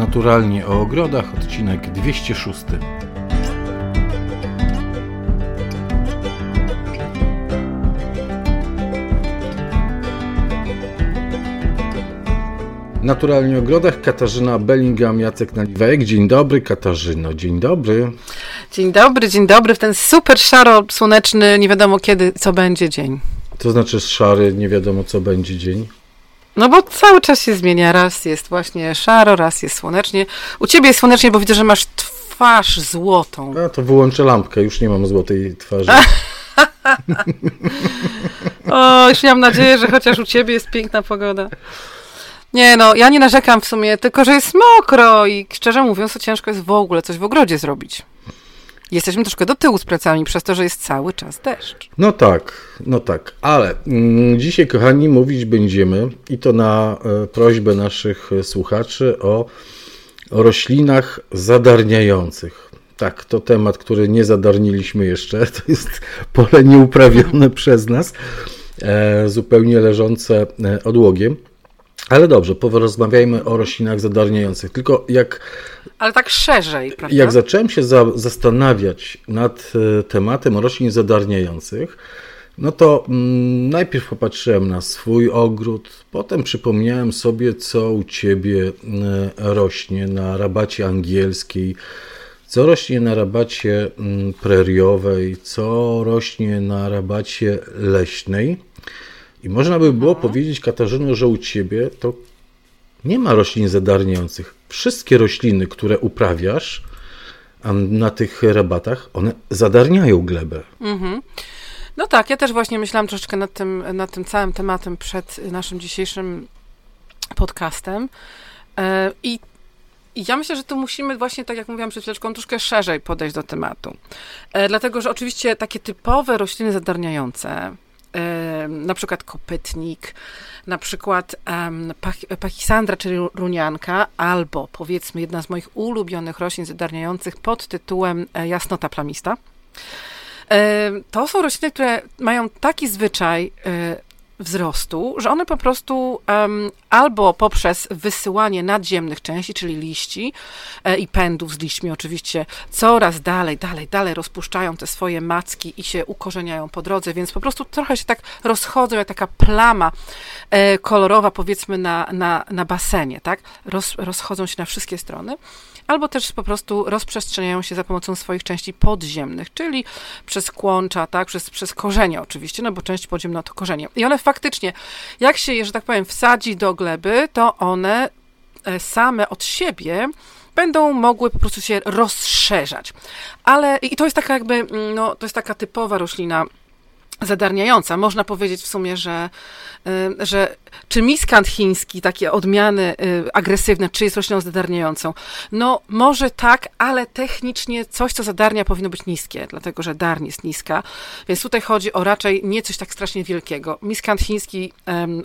Naturalnie o ogrodach, odcinek 206. Naturalnie o ogrodach Katarzyna Bellingham, Jacek Naliwek. Dzień dobry Katarzyno, dzień dobry. Dzień dobry, dzień dobry w ten super szaro, słoneczny, nie wiadomo kiedy, co będzie dzień. To znaczy szary, nie wiadomo co będzie dzień. No bo cały czas się zmienia. Raz jest właśnie szaro, raz jest słonecznie. U ciebie jest słonecznie, bo widzę, że masz twarz złotą. A to wyłączę lampkę, już nie mam złotej twarzy. o, już miałam nadzieję, że chociaż u ciebie jest piękna pogoda. Nie no, ja nie narzekam w sumie, tylko że jest mokro i szczerze mówiąc, to ciężko jest w ogóle coś w ogrodzie zrobić. Jesteśmy troszkę do tyłu z pracami przez to, że jest cały czas deszcz. No tak, no tak, ale mm, dzisiaj, kochani, mówić będziemy i to na e, prośbę naszych słuchaczy o, o roślinach zadarniających. Tak, to temat, który nie zadarniliśmy jeszcze. To jest pole nieuprawione przez nas, e, zupełnie leżące e, odłogiem. Ale dobrze, porozmawiajmy o roślinach zadarniających. Tylko jak. Ale tak szerzej, prawda? Jak zacząłem się za, zastanawiać nad e, tematem roślin zadarniających, no to mm, najpierw popatrzyłem na swój ogród, potem przypomniałem sobie, co u ciebie y, rośnie na rabacie angielskiej, co rośnie na rabacie y, preriowej, co rośnie na rabacie leśnej. I można by było mhm. powiedzieć, Katarzyno, że u ciebie to nie ma roślin zadarniających. Wszystkie rośliny, które uprawiasz na tych rabatach, one zadarniają glebę. Mhm. No tak, ja też właśnie myślałam troszeczkę nad tym, nad tym całym tematem przed naszym dzisiejszym podcastem. E, I ja myślę, że tu musimy właśnie, tak jak mówiłam przed chwileczką, troszkę szerzej podejść do tematu. E, dlatego, że oczywiście takie typowe rośliny zadarniające, na przykład kopytnik, na przykład um, pachisandra, czyli runianka, albo powiedzmy jedna z moich ulubionych roślin zadarniających pod tytułem e, jasnota plamista. To są rośliny, które mają taki zwyczaj e, wzrostu, że one po prostu um, albo poprzez wysyłanie nadziemnych części, czyli liści e, i pędów z liśćmi oczywiście, coraz dalej, dalej, dalej rozpuszczają te swoje macki i się ukorzeniają po drodze, więc po prostu trochę się tak rozchodzą, jak taka plama e, kolorowa powiedzmy na, na, na basenie, tak? Roz, rozchodzą się na wszystkie strony albo też po prostu rozprzestrzeniają się za pomocą swoich części podziemnych, czyli przez kłącza, tak, przez, przez korzenie oczywiście, no bo część podziemna to korzenie. I one faktycznie, jak się że tak powiem, wsadzi do gleby, to one e, same od siebie będą mogły po prostu się rozszerzać. Ale i to jest taka jakby, mm, no, to jest taka typowa roślina zadarniająca. Można powiedzieć w sumie, że, y, że czy miskant chiński, takie odmiany y, agresywne, czy jest rośliną zadarniającą? No, może tak, ale technicznie coś, co zadarnia, powinno być niskie, dlatego że darń jest niska. Więc tutaj chodzi o raczej nie coś tak strasznie wielkiego. Miskant chiński,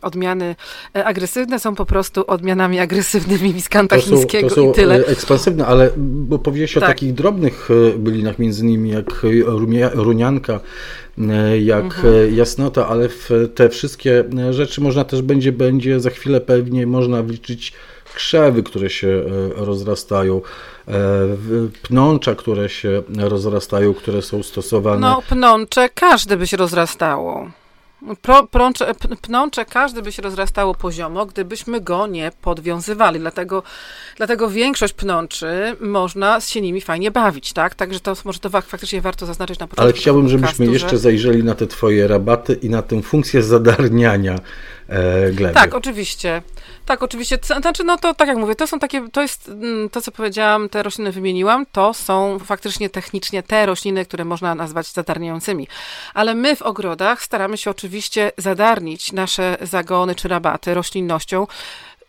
odmiany e, agresywne są po prostu odmianami agresywnymi miskanta to są, chińskiego to są i tyle. E, ekspansywne, ale bo powiedziałeś tak. o takich drobnych e, bylinach, między innymi jak runianka, jak mhm. jasnota, ale w te wszystkie rzeczy można też będzie, będzie za chwilę pewnie można wliczyć krzewy, które się e, rozrastają, e, pnącza, które się rozrastają, które są stosowane. No, pnącze każde by się rozrastało. Prącze, pnącze każdy by się rozrastało poziomo, gdybyśmy go nie podwiązywali. Dlatego, dlatego większość pnączy można się nimi fajnie bawić, tak? Także to może to faktycznie warto zaznaczyć na początku. Ale chciałbym, żebyśmy jeszcze że... zajrzeli na te twoje rabaty i na tę funkcję zadarniania gleby. Tak, oczywiście. Tak, oczywiście. Znaczy, no to tak jak mówię, to są takie, to jest mm, to, co powiedziałam, te rośliny wymieniłam, to są faktycznie technicznie te rośliny, które można nazwać zadarniającymi. Ale my w ogrodach staramy się oczywiście zadarnić nasze zagony czy rabaty roślinnością,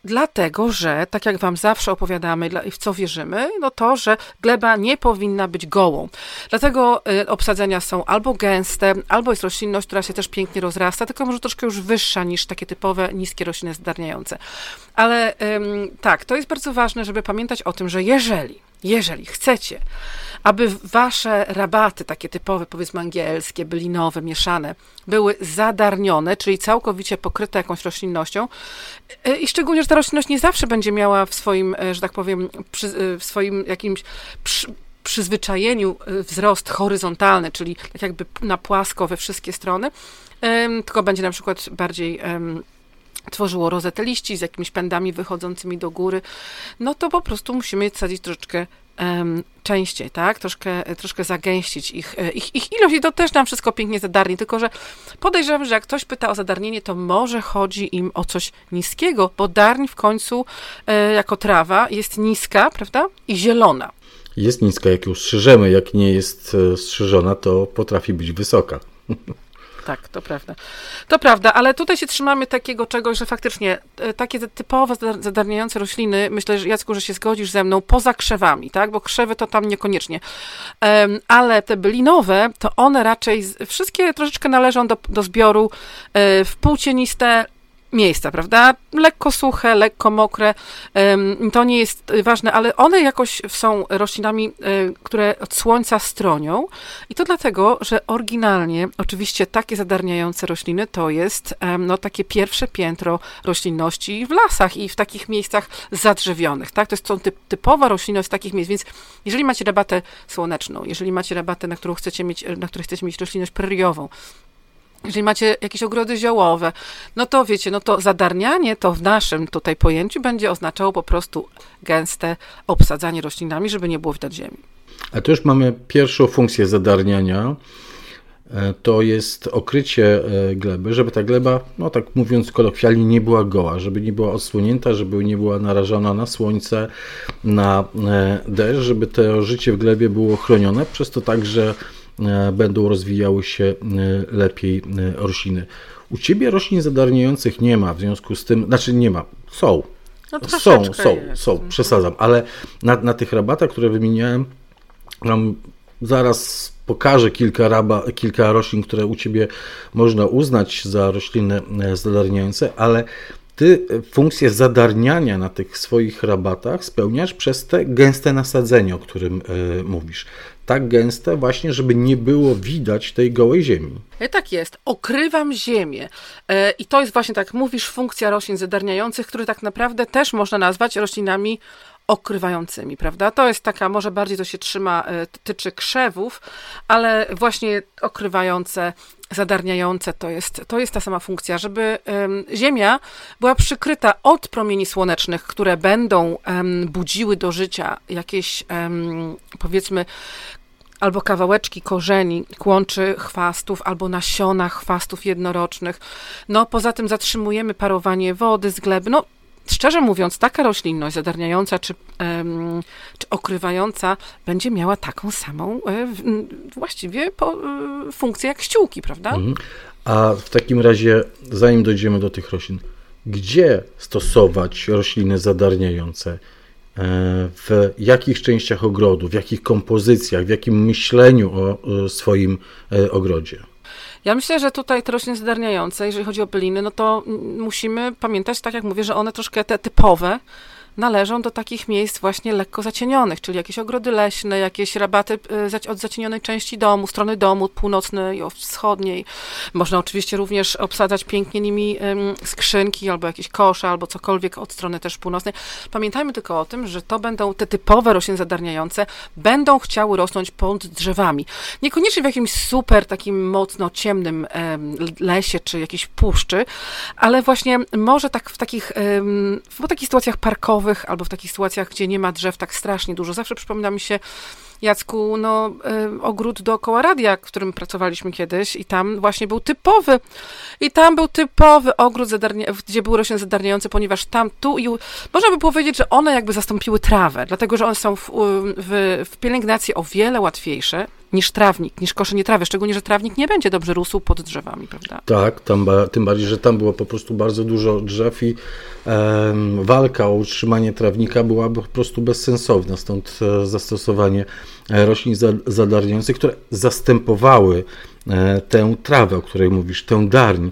Dlatego, że tak jak Wam zawsze opowiadamy i w co wierzymy, no to, że gleba nie powinna być gołą. Dlatego y, obsadzenia są albo gęste, albo jest roślinność, która się też pięknie rozrasta, tylko może troszkę już wyższa niż takie typowe niskie rośliny zdarniające. Ale tak, to jest bardzo ważne, żeby pamiętać o tym, że jeżeli jeżeli chcecie, aby wasze rabaty, takie typowe, powiedzmy angielskie, bylinowe, mieszane, były zadarnione, czyli całkowicie pokryte jakąś roślinnością e, i szczególnie, że ta roślinność nie zawsze będzie miała w swoim, e, że tak powiem, przy, e, w swoim jakimś przy, przyzwyczajeniu wzrost horyzontalny, czyli tak jakby na płasko we wszystkie strony, tylko będzie na przykład bardziej tworzyło rozetę liści z jakimiś pędami wychodzącymi do góry, no to po prostu musimy sadzić troszeczkę um, częściej, tak? Troszkę, troszkę zagęścić ich, e, ich, ich ilość i to też nam wszystko pięknie zadarni, tylko że podejrzewam, że jak ktoś pyta o zadarnienie, to może chodzi im o coś niskiego, bo darń w końcu e, jako trawa jest niska, prawda? I zielona. Jest niska, jak ją strzyżemy, jak nie jest e, strzyżona, to potrafi być wysoka. tak, to prawda. To prawda, ale tutaj się trzymamy takiego czegoś, że faktycznie e, takie typowo zadarniające rośliny, myślę, że Jacku, że się zgodzisz ze mną, poza krzewami, tak, bo krzewy to tam niekoniecznie, ale te bylinowe, to one raczej, wszystkie troszeczkę należą do, do zbioru e, w półcieniste, miejsca, prawda? Lekko suche, lekko mokre, to nie jest ważne, ale one jakoś są roślinami, e, które od słońca stronią i to dlatego, że oryginalnie oczywiście takie zadarniające rośliny to jest no, takie pierwsze piętro roślinności w lasach i w takich miejscach zadrzewionych, tak? To jest typ, typowa roślinność takich miejsc, więc jeżeli macie rabatę słoneczną, jeżeli macie rabatę, na którą chcecie mieć, na której chcecie mieć roślinność preriową, jeżeli macie jakieś ogrody ziołowe, no to wiecie, no to zadarnianie to w naszym tutaj pojęciu będzie oznaczało po prostu gęste obsadzanie roślinami, żeby nie było widać ziemi. A tu już mamy pierwszą funkcję zadarniania. E, to jest okrycie e, gleby, żeby ta gleba, no tak mówiąc kolokwialnie, nie była goła, żeby nie była odsłonięta, żeby nie była narażona na słońce, na e, deszcz, żeby to życie w glebie było chronione, przez to także będą rozwijały się e, lepiej e, rośliny. U ciebie roślin zadarniających nie ma, w związku z tym, znaczy nie ma, są. No są, są, jest. są, przesadzam, ale na, na tych rabatach, które wymieniałem, mam zaraz pokażę kilka, raba, kilka roślin, które u Ciebie można uznać za rośliny zadarniające, ale Ty funkcję zadarniania na tych swoich rabatach spełniasz przez te gęste nasadzenie, o którym y, mówisz tak gęste właśnie, żeby nie było widać tej gołej ziemi. E, tak jest. Okrywam ziemię. E, I to jest właśnie, tak mówisz, funkcja roślin zadarniających, które tak naprawdę też można nazwać roślinami okrywającymi, prawda? To jest taka, może bardziej to się trzyma, e, tyczy krzewów, ale właśnie okrywające, zadarniające to jest, to jest ta sama funkcja, żeby Ziemia była przykryta od promieni słonecznych, które będą budziły do życia jakieś, powiedzmy, albo kawałeczki korzeni, kłączy chwastów, albo nasiona chwastów jednorocznych. No, poza tym zatrzymujemy parowanie wody z gleby. No, szczerze mówiąc, taka roślinność zadarniająca czy, czy okrywająca będzie miała taką samą e, właściwie e, funkcję jak ściółki, prawda? Mhm. A w takim razie, zanim dojdziemy do tych roślin, gdzie stosować rośliny zadarniające? E, w jakich częściach ogrodu, w jakich kompozycjach, w jakim myśleniu o swoim ogrodzie. Ja myślę, że tutaj rośliny zdarniające, jeżeli chodzi o byliny, no to musimy pamiętać, tak jak mówię, że one troszkę te typowe, należą do takich miejsc właśnie lekko zacienionych, czyli jakieś ogrody leśne, jakieś rabaty y, od zacienionej części domu, strony domu północnej, wschodniej. Można oczywiście również obsadzać pięknie nimi skrzynki albo jakieś kosze, albo cokolwiek od strony też północnej. Pamiętajmy tylko o tym, że to będą te typowe rośliny zadarniające, będą chciały rosnąć pod drzewami. Niekoniecznie w jakimś super takim mocno ciemnym lesie czy jakiejś puszczy, ale właśnie może tak w takich, w takich sytuacjach parkowych, albo w takich sytuacjach, gdzie nie ma drzew tak strasznie dużo. Zawsze przypomina mi się, Jacku, no, y, ogród dookoła radia, w którym pracowaliśmy kiedyś i tam właśnie był typowy, i tam był typowy ogród, gdzie były rośliny zadarniające, ponieważ tam, tu i można by powiedzieć, że one jakby zastąpiły trawę, dlatego, że one są w, w, w pielęgnacji o wiele łatwiejsze, niż trawnik, niż koszenie trawy, szczególnie, że trawnik nie będzie dobrze rósł pod drzewami, prawda? Tak, tam, tym bardziej, że tam było po prostu bardzo dużo drzew i walka o utrzymanie trawnika byłaby po prostu bezsensowna, stąd e, zastosowanie e, roślin zadarniających, które zastępowały e, tę trawę, o której mówisz, tę darń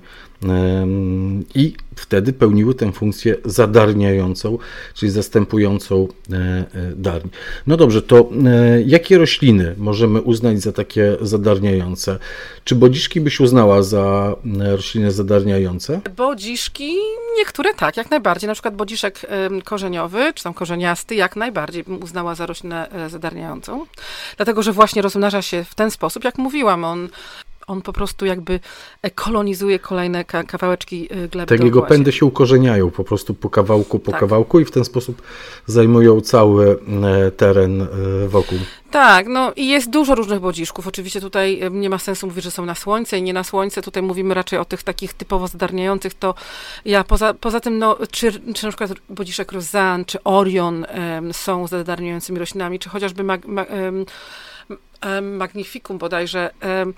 i wtedy pełniły tę funkcję zadarniającą, czyli zastępującą e, e, darń. No dobrze, to e, jakie rośliny możemy uznać za takie zadarniające? Czy bodziszki byś uznała za rośliny zadarniające? Bodziszki, niektóre tak, jak najbardziej. Na przykład bodziszek korzeniowy, czy tam korzeniasty, jak najbardziej bym uznała za roślinę zadarniającą. Dlatego, że właśnie rozmnaża się w ten sposób, jak mówiłam, on on po prostu jakby kolonizuje kolejne kawałeczki y, gleby. Tak, jego pędy się ukorzeniają po prostu po kawałku, po tak. kawałku i w ten sposób zajmują cały e, teren e, wokół. Tak, no i jest dużo różnych bodziszków. Oczywiście tutaj e, nie ma sensu mówić, że są na słońce i nie na słońce. Tutaj mówimy raczej o tych takich typowo zadarniających. To ja poza, poza tym, no, czy, czy na przykład bodziszek Rozan, czy Orion um, są zadarniającymi roślinami, czy chociażby mag, mag, um, Magnificum bodajże. Um,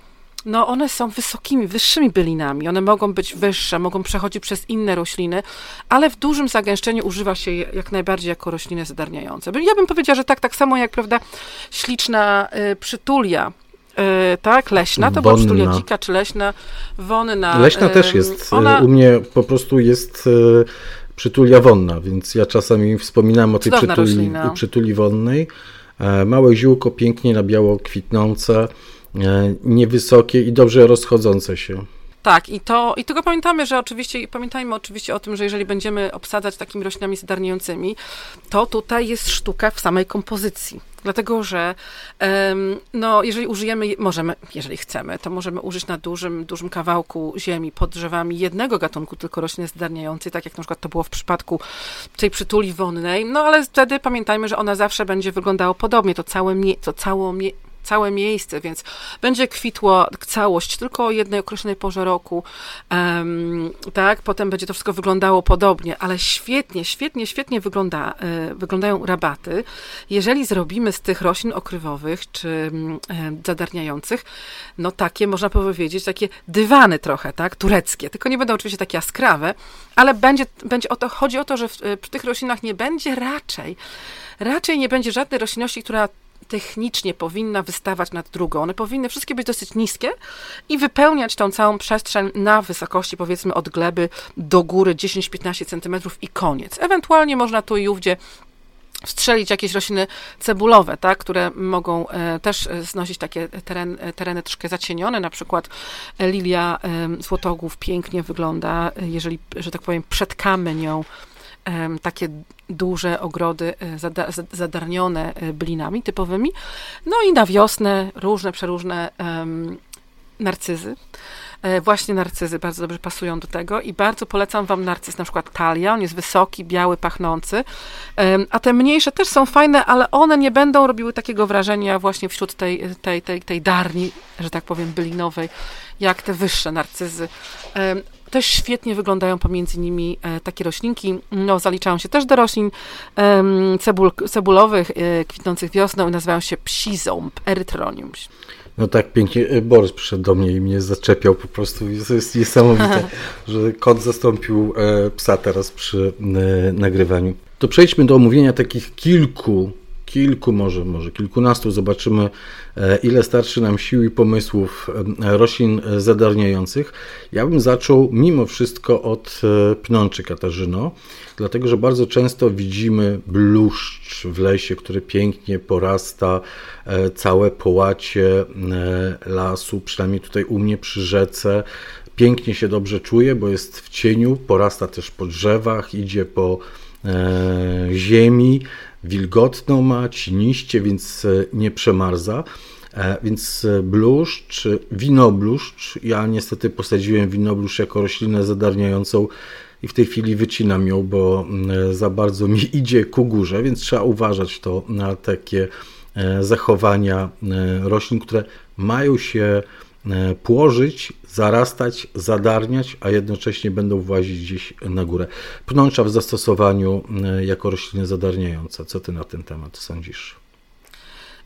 no one są wysokimi, wyższymi bylinami. One mogą być wyższe, mogą przechodzić przez inne rośliny, ale w dużym zagęszczeniu używa się je jak najbardziej jako rośliny zadarniające. Ja bym powiedziała, że tak, tak samo jak, prawda, śliczna y, przytulia, y, tak, leśna, to była przytulia dzika czy leśna, wonna. Leśna też jest, y, ona... u mnie po prostu jest y, przytulia wonna, więc ja czasami wspominam o tej przytuli, przytuli wonnej. E, małe ziółko, pięknie na biało kwitnące, niewysokie i dobrze rozchodzące się. Tak, i to, i tylko pamiętamy, że oczywiście, pamiętajmy oczywiście o tym, że jeżeli będziemy obsadzać takimi roślinami zadarniającymi, to tutaj jest sztuka w samej kompozycji. Dlatego, że um, no, jeżeli użyjemy, możemy, jeżeli chcemy, to możemy użyć na dużym, dużym kawałku ziemi pod drzewami jednego gatunku tylko rośliny zadarniającej, tak jak na przykład to było w przypadku tej przytuli wonnej, no ale wtedy pamiętajmy, że ona zawsze będzie wyglądało podobnie, to całe, to cało, mie, całe miejsce, więc będzie kwitła całość tylko o jednej określonej porze roku, um, tak, potem będzie to wszystko wyglądało podobnie, ale świetnie, świetnie, świetnie wygląda, y, wyglądają rabaty, jeżeli zrobimy z tych roślin okrywowych, czy y, zadarniających, no takie, można powiedzieć, takie dywany trochę, tak, tureckie, tylko nie będą oczywiście takie jaskrawe, ale będzie, będzie o to, chodzi o to, że w, przy tych roślinach nie będzie raczej, raczej nie będzie żadnej roślinności, która technicznie powinna wystawać nad drugą. One powinny wszystkie być dosyć niskie i wypełniać tą całą przestrzeń na wysokości powiedzmy od gleby do góry 10-15 cm i koniec. Ewentualnie można tu i ówdzie wstrzelić jakieś rośliny cebulowe, tak, które mogą e, też znosić takie teren, tereny troszkę zacienione, na przykład lilia e, złotogłów pięknie wygląda, jeżeli, że tak powiem, przetkamy nią takie duże ogrody e, zadarnione e, blinami typowymi. No i na wiosnę różne, przeróżne narcyzy. E, właśnie narcyzy bardzo dobrze pasują do tego i bardzo polecam Wam narcyz, na przykład talia, on jest wysoki, biały, pachnący, a te mniejsze też są fajne, ale one nie będą robiły takiego wrażenia właśnie wśród tej, tej, tej, tej darni, że tak powiem, bylinowej, jak te wyższe narcyzy też świetnie wyglądają pomiędzy nimi e, takie roślinki. No, zaliczają się też do roślin cebul, cebulowych, e, kwitnących wiosną i nazywają się psi ząb, erytronium. No tak pięknie, e, Borys przyszedł do mnie i mnie zaczepiał po prostu. To jest niesamowite, że kot zastąpił psa teraz przy nagrywaniu. To przejdźmy do omówienia takich kilku kilku, może, może kilkunastu, zobaczymy, e, ile starczy nam sił i pomysłów e, roślin zadarniających. Ja bym zaczął mimo wszystko od e, pnączy Katarzyno, dlatego że bardzo często widzimy bluszcz w lesie, który pięknie porasta całe połacie lasu, przynajmniej tutaj u mnie przy rzece. Pięknie się dobrze czuje, bo jest w cieniu, porasta też po drzewach, idzie po ziemi wilgotną ma, ciniście, więc e, nie przemarza. E, więc e, bluszcz, winobluszcz, ja niestety posadziłem winobluszcz jako roślinę zadarniającą i w tej chwili wycinam ją, bo za bardzo mi idzie ku górze, więc trzeba uważać to na takie zachowania roślin, które mają się płożyć zarastać, zadarniać, a jednocześnie będą włazić gdzieś na górę. Pnącza w zastosowaniu e, jako rośliny zadarniające. Co ty na ten temat sądzisz?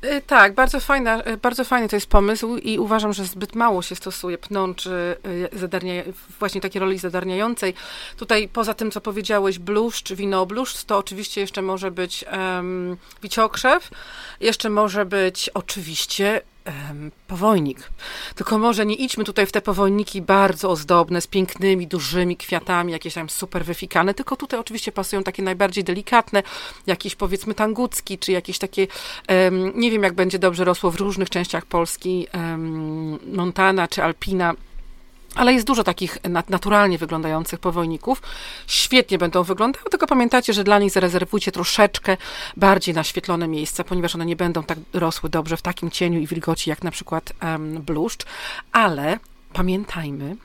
E, tak, bardzo, fajna, e, bardzo fajny to jest pomysł i uważam, że zbyt mało się stosuje pnączy zadarnia, właśnie takiej roli zadarniającej. Tutaj poza tym, co powiedziałeś, bluszcz, winobluszcz, to oczywiście jeszcze może być um, wiciokrzew, jeszcze może być oczywiście um, powojnik. Tylko może nie idźmy tutaj w te powojniki bardzo ozdobne, z pięknymi, dużymi kwiatami, jakieś tam super wyfikane, tylko tutaj oczywiście pasują takie najbardziej delikatne, jakieś powiedzmy tangucki, czy jakieś takie, um, nie wiem jak będzie dobrze rosło w różnych częściach Polski, um, Montana czy Alpina, ale jest dużo takich naturalnie wyglądających powojników. Świetnie będą wyglądały, tylko pamiętajcie, że dla nich zarezerwujcie troszeczkę bardziej naświetlone miejsca, ponieważ one nie będą tak rosły dobrze w takim cieniu i wilgoci jak na przykład um, bluszcz. Ale pamiętajmy,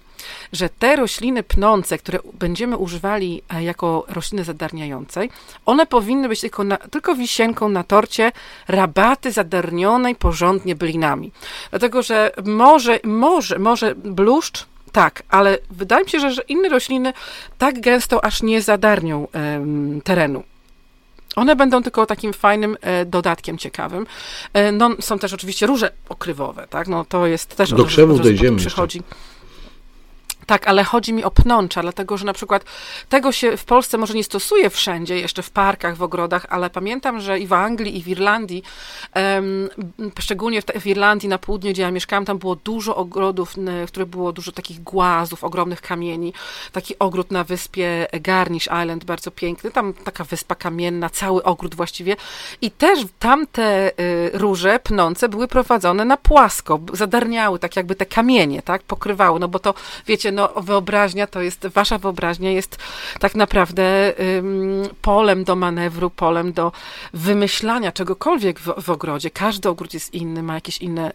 że te rośliny pnące, które będziemy używali e, jako rośliny zadarniającej, one powinny być tylko, na, tylko wisienką na torcie rabaty zadarnionej porządnie bylinami. Dlatego, że może, może, może bluszcz tak, ale wydaje mi się, że, że inne rośliny tak gęsto aż nie zadarnią um, terenu. One będą tylko takim fajnym e, dodatkiem ciekawym. E, no, są też oczywiście róże okrywowe, tak? No, to jest też... Do krzewów dojdziemy przychodzi. Jeszcze. Tak, ale chodzi mi o pnącza, dlatego że na przykład tego się w Polsce może nie stosuje wszędzie, jeszcze w parkach, w ogrodach, ale pamiętam, że i w Anglii, i w Irlandii, szczególnie w, w, Irlandii na południu, gdzie ja mieszkałam, tam było dużo ogrodów, w których było dużo takich głazów, ogromnych kamieni. Taki ogród na wyspie Garnish Island, bardzo piękny, tam taka wyspa kamienna, cały ogród właściwie. I też tamte y, róże pnące były prowadzone na płasko, zadarniały tak jakby te kamienie, tak, pokrywały, no bo to, wiecie, no wyobraźnia to jest, wasza wyobraźnia jest tak naprawdę polem do manewru, polem do wymyślania czegokolwiek w, w ogrodzie. Każdy ogród jest inny, ma jakieś inne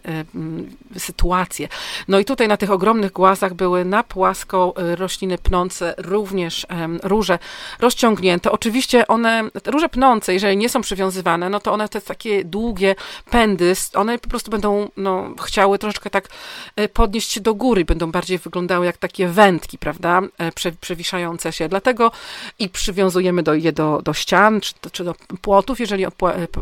sytuacje. No i tutaj na tych ogromnych głazach były na płasko y, rośliny pnące, również róże rozciągnięte. Oczywiście one, róże pnące, jeżeli nie są przywiązywane, no to one te takie długie pędy, one po prostu będą no, chciały troszeczkę tak y, podnieść się do góry, będą bardziej wyglądały jak takie wędki, prawda, e, prze, przewiszające się. Dlatego i przywiązujemy do, je do, do ścian czy, czy do płotów, jeżeli e,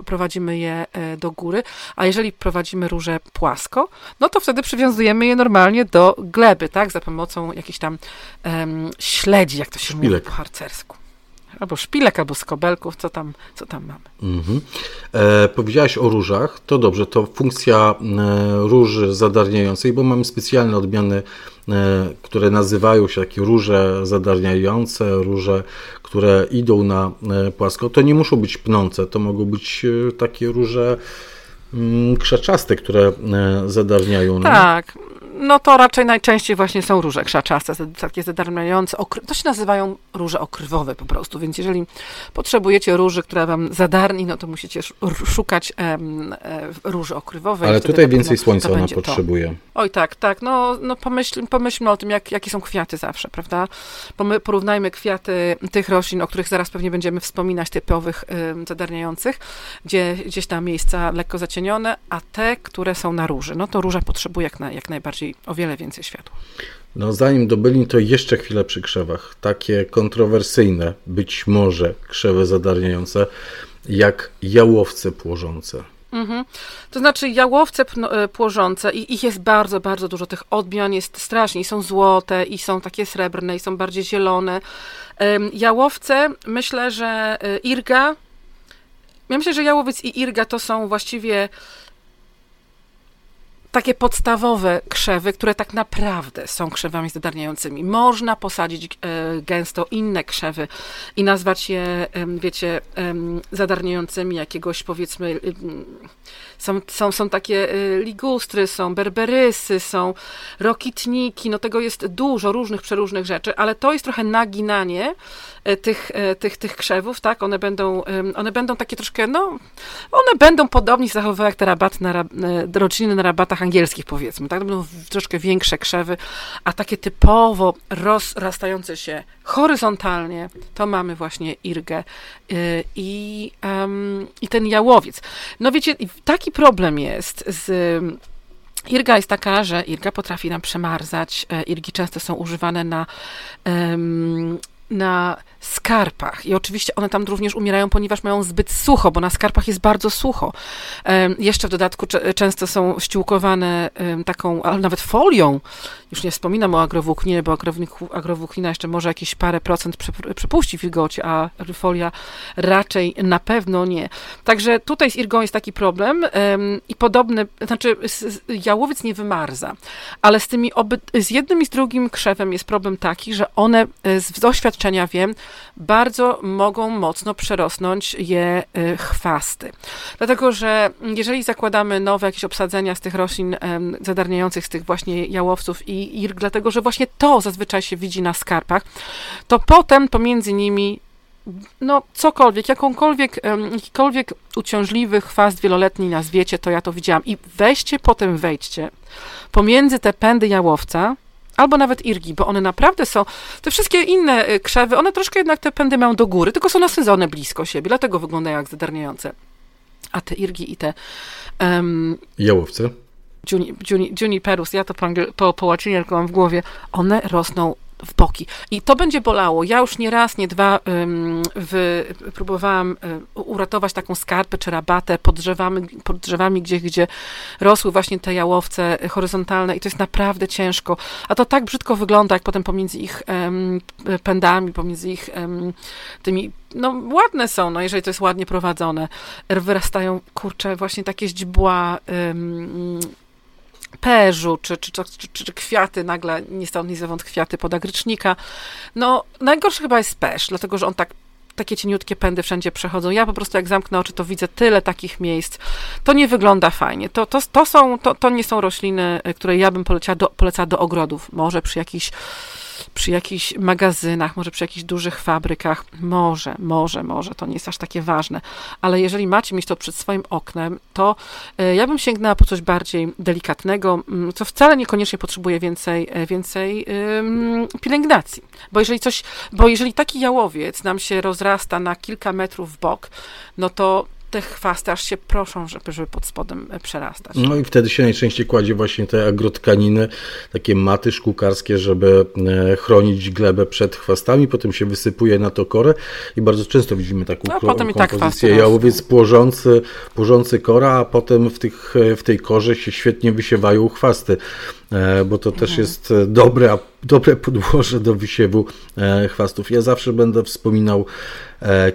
prowadzimy je e, do góry, a jeżeli prowadzimy róże płasko, no to wtedy przywiązujemy je normalnie do gleby, tak, za pomocą jakichś tam um, śledzi, jak to się Szpilek. mówi po harcersku albo szpilek, albo skobelków, co tam, co tam mamy. Mhm. E, powiedziałaś o różach, to dobrze, to funkcja e, róży zadarniającej, bo mamy specjalne odmiany, które nazywają się takie róże zadarniające, róże, które idą na e, płasko. To nie muszą być pnące, to mogą być e, takie róże mm, krzaczaste, które e, zadarniają. Tak, to raczej najczęściej właśnie są róże krzaczaste, takie zadarmiające. To się nazywają róże okrywowe po prostu, więc jeżeli potrzebujecie róży, która wam zadarni, no to musicie szukać um, róży okrywowej. Ale tutaj więcej słońca ona potrzebuje. To. Oj tak, tak. No, no pomyśl, pomyślmy o tym, jak, jakie są kwiaty zawsze, prawda? Porównajmy kwiaty tych roślin, o których zaraz pewnie będziemy wspominać, typowych um, zadarniających, gdzie gdzieś tam miejsca lekko zacienione, a te, które są na róży, no to róża potrzebuje jak, na, jak najbardziej o wiele więcej światła. No zanim dobyli, to jeszcze chwilę przy krzewach. Takie kontrowersyjne, być może krzewy zadarniające, jak jałowce płożące. Mhm. To znaczy jałowce e, płożące i ich jest bardzo, bardzo dużo. Tych odmian jest strasznie. I są złote, i są takie srebrne, i są bardziej zielone. Jałowce, myślę, że e, irga, ja myślę, że jałowiec i irga to są właściwie takie podstawowe krzewy, które tak naprawdę są krzewami zadarniającymi. Można posadzić e, gęsto inne krzewy i nazwać je, wiecie, zadarniającymi jakiegoś, powiedzmy, są, są, są takie e, ligustry, są berberysy, są rokitniki, no tego jest dużo różnych, przeróżnych rzeczy, ale to jest trochę naginanie e, tych, tych, tych krzewów, tak, one będą, one będą takie troszkę, no, one będą podobnie się zachowywać jak te rabaty na, rodziny na rabatach angielskich, powiedzmy, tak? To będą troszkę większe krzewy, a takie typowo rozrastające się horyzontalnie, to mamy właśnie irgę y, i, i ten jałowiec. No wiecie, taki problem jest z Irga jest taka, że irga potrafi nam przemarzać. E, irgi często są używane na na skarpach. I oczywiście one tam również umierają, ponieważ mają zbyt sucho, bo na skarpach jest bardzo sucho. Jeszcze w dodatku często są ściółkowane taką, ale nawet folią. Już nie wspominam o agrowłókninie, bo agrowłóknina jeszcze może jakieś parę procent przepuści wilgoci, a folia raczej na pewno nie. Także tutaj z irgą jest taki problem i podobny, znaczy jałowiec nie wymarza, ale z tymi oby, z jednym i z drugim krzewem jest problem taki, że one e, z doświadczenia wiem, bardzo mogą mocno przerosnąć je e, chwasty. Dlatego, że jeżeli zakładamy nowe jakieś obsadzenia z tych roślin zadarniających, z tych właśnie jałowców i irg, dlatego, że właśnie to zazwyczaj się widzi na skarpach, to potem pomiędzy nimi no cokolwiek, jakąkolwiek, jakikolwiek uciążliwy chwast wieloletni nazwiecie, to ja to widziałam. I weźcie, potem wejdźcie pomiędzy te pędy jałowca, albo nawet irgi, bo one naprawdę są, te wszystkie inne y, krzewy, one troszkę jednak te pędy mają do góry, tylko są nasadzone blisko siebie, dlatego wyglądają jak zadarniające. A te irgi i te... Um, Jałowce? Juni, juni, juniperus, ja to po, po, po łacinie mam w głowie, one rosną w boki. I to będzie bolało. Ja już nie raz, nie dwa wy, próbowałam um, uratować taką skarpę czy rabatę pod drzewami, pod drzewami gdzie, gdzie rosły właśnie te jałowce horyzontalne i to jest naprawdę ciężko. A to tak brzydko wygląda, jak potem pomiędzy ich pędami, pomiędzy ich tymi no ładne są, no jeżeli to jest ładnie prowadzone. Wyrastają, kurcze, właśnie takie źdźbła perzu, czy, czy, czy, czy, kwiaty, nagle nie stąd nie zewąd kwiaty podagrycznika. No, najgorszy chyba jest perz, dlatego, że on tak takie cieniutkie pędy wszędzie przechodzą. Ja po prostu jak zamknę oczy, to widzę tyle takich miejsc. To nie wygląda fajnie. To, to, to, są, to, to nie są rośliny, które ja bym polecała do, polecała do ogrodów. Może przy jakichś przy jakichś magazynach, może przy jakichś dużych fabrykach, może, może, może, to nie jest aż takie ważne, ale jeżeli macie mieć to przed swoim oknem, to e, ja bym sięgnęła po coś bardziej delikatnego, mm, co wcale niekoniecznie potrzebuje więcej, e, więcej pielęgnacji, bo jeżeli coś, bo jeżeli taki jałowiec nam się rozrasta na kilka metrów w bok, no to te chwasty aż się proszą, żeby, żeby pod spodem e, przerastać. No i wtedy się najczęściej kładzie właśnie te agrotkaniny, takie maty szkółkarskie, żeby e, chronić glebę przed chwastami, potem się wysypuje na to korę i bardzo często widzimy taką no, potem tak kompozycję. Jałowiec płożący, płożący kora, a potem w, tych, e, w tej korze się świetnie wysiewają chwasty. Bo to też mhm. jest dobre, dobre podłoże do wysiewu chwastów. Ja zawsze będę wspominał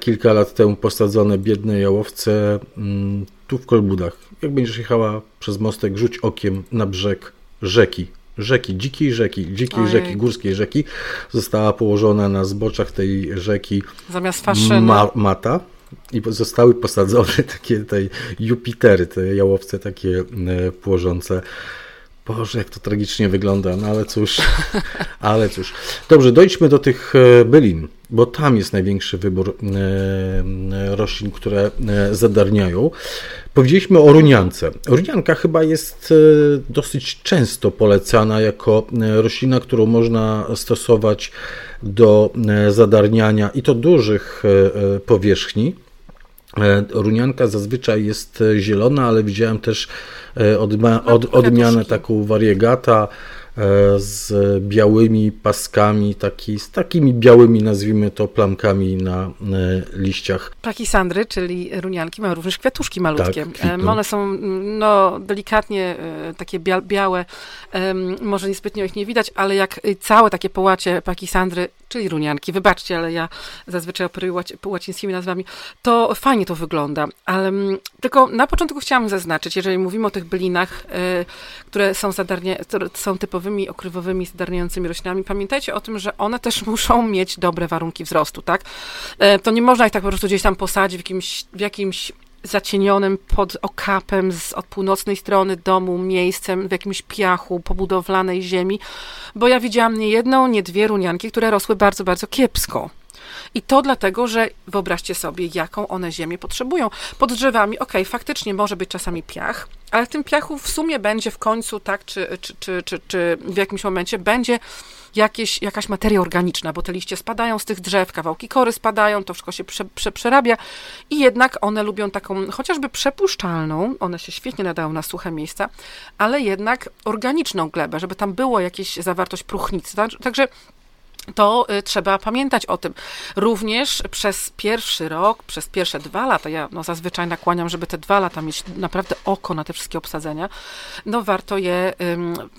kilka lat temu posadzone biedne jałowce mm, tu w Kolbudach. Jak będziesz jechała przez mostek, rzuć okiem na brzeg rzeki. Rzeki, dzikiej rzeki, dzikiej Ojej. rzeki, górskiej rzeki. Została położona na zboczach tej rzeki Zamiast faszyny. Ma mata i zostały posadzone takie tej Jupitery, te jałowce takie płożące. Boże, jak to tragicznie wygląda, no ale cóż, ale cóż. Dobrze, dojdźmy do tych e, bylin, bo tam jest największy wybór e, roślin, które e, zadarniają. Powiedzieliśmy o runiance. Runianka chyba jest dosyć często polecana jako roślina, którą można stosować do zadarniania i to dużych powierzchni. Runianka zazwyczaj jest zielona, ale widziałem też E, odma- no, od, odmianę taką variegata e, z białymi paskami, taki, z takimi białymi, nazwijmy to, plamkami na e, liściach. Pakisandry, czyli runianki, mają również kwiatuszki malutkie. Tak, One są no, delikatnie takie białe, może niezbytnio ich nie widać, ale jak całe takie połacie pakisandry czyli runianki, wybaczcie, ale ja zazwyczaj operuję łaci, łacińskimi nazwami, to fajnie to wygląda. Ale m, tylko na początku chciałam zaznaczyć, jeżeli mówimy o tych bylinach, które są, zadarnia, które są okrywowymi, zadarniającymi roślinami, pamiętajcie o tym, że one też muszą mieć dobre warunki wzrostu, tak? Y, to nie można ich tak po prostu gdzieś tam posadzić w jakimś, w jakimś zacienionym pod okapem z, od północnej strony domu, miejscem w jakimś piachu, pobudowlanej ziemi, bo ja widziałam nie jedną, nie dwie runianki, które rosły bardzo, bardzo kiepsko. I to dlatego, że wyobraźcie sobie, jaką one ziemię potrzebują. Pod drzewami, okay, faktycznie może być czasami piach, ale w tym piachu w sumie będzie w końcu, tak, czy, czy, czy, czy, czy w jakimś momencie będzie jakieś, jakaś materia organiczna, bo te liście spadają z tych drzew, kawałki kory spadają, to wszystko się prze, prze, przerabia i jednak one lubią taką chociażby przepuszczalną, one się świetnie nadają na suche miejsca, ale jednak organiczną glebę, żeby tam było jakieś zawartość próchnicy. Także to y, trzeba pamiętać o tym. Również przez pierwszy rok, przez pierwsze dwa lata, ja no, zazwyczaj nakłaniam, żeby te dwa lata mieć naprawdę oko na te wszystkie obsadzenia, no warto je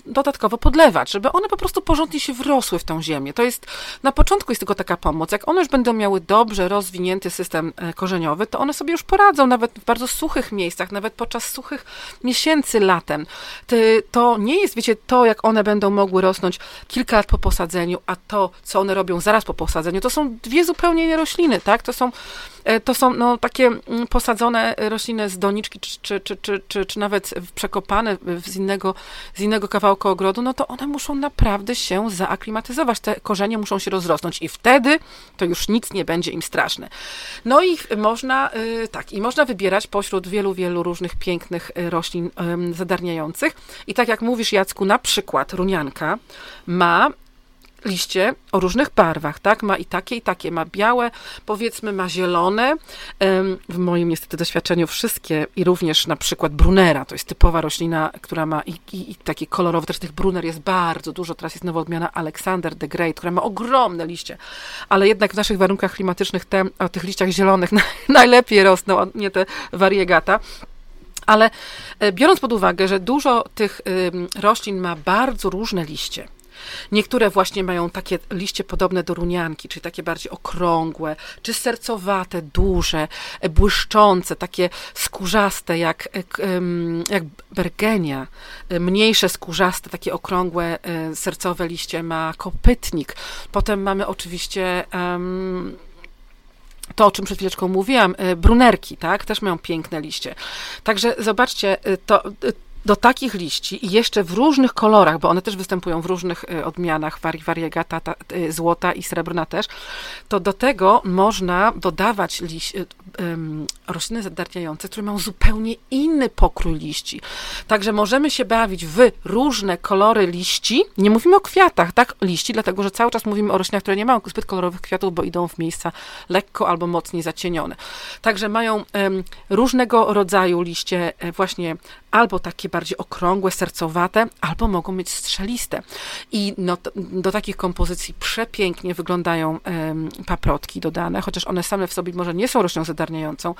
dodatkowo podlewać, żeby one po prostu porządnie się wrosły w tą ziemię. To jest, na początku jest tylko taka pomoc. Jak one już będą miały dobrze rozwinięty system e, korzeniowy, to one sobie już poradzą nawet w bardzo suchych miejscach, nawet podczas suchych miesięcy latem. To nie jest, wiecie, to jak one będą mogły rosnąć kilka lat po posadzeniu, a to co one robią zaraz po posadzeniu, to są dwie zupełnie inne rośliny, tak? To są, e, to są no, takie mm, posadzone rośliny z doniczki, czy, czy, czy, czy, czy, czy nawet przekopane z innego, z innego kawałka ogrodu, no to one muszą naprawdę się zaaklimatyzować. Te korzenie muszą się rozrosnąć i wtedy to już nic nie będzie im straszne. No i można, y, tak, i można wybierać pośród wielu, wielu różnych pięknych y, roślin zadarniających. I tak jak mówisz, Jacku, na przykład runianka ma liście o różnych barwach, tak? Ma i takie, i takie. Ma białe, powiedzmy, ma zielone. W moim niestety doświadczeniu wszystkie i również na przykład brunera, to jest typowa roślina, która ma i, i, i takie kolorowe, też tych bruner jest bardzo dużo. Teraz jest nowa odmiana Alexander the Great, która ma ogromne liście, ale jednak w naszych warunkach klimatycznych te, o tych liściach zielonych najlepiej rosną, nie te variegata. Ale e, biorąc pod uwagę, że dużo tych roślin ma bardzo różne liście, Niektóre właśnie mają takie liście podobne do runianki, czyli takie bardziej okrągłe, czy sercowate, duże, e, błyszczące, takie skórzaste jak, e, jak bergenia. E, mniejsze skórzaste, takie okrągłe, sercowe liście ma kopytnik. Potem mamy oczywiście um, to, o czym przed chwileczką mówiłam, brunerki, tak, też mają piękne liście. Także zobaczcie, to, do takich liści i jeszcze w różnych kolorach, bo one też występują w różnych y, odmianach, variegata, y, złota i srebrna też, to do tego można dodawać liść, um, rośliny zadarniające, które mają zupełnie inny pokrój liści. Także możemy się bawić w różne kolory liści. Nie mówimy o kwiatach, tak? Liści, dlatego że cały czas mówimy o roślinach, które nie mają zbyt kolorowych kwiatów, bo idą w miejsca lekko albo mocniej zacienione. Także mają um, różnego rodzaju liście, e, właśnie albo takie bardziej okrągłe, sercowate, albo mogą mieć strzeliste. I no, do takich kompozycji przepięknie wyglądają um, paprotki dodane, chociaż one same w sobie może nie są rośliną zadarniającą,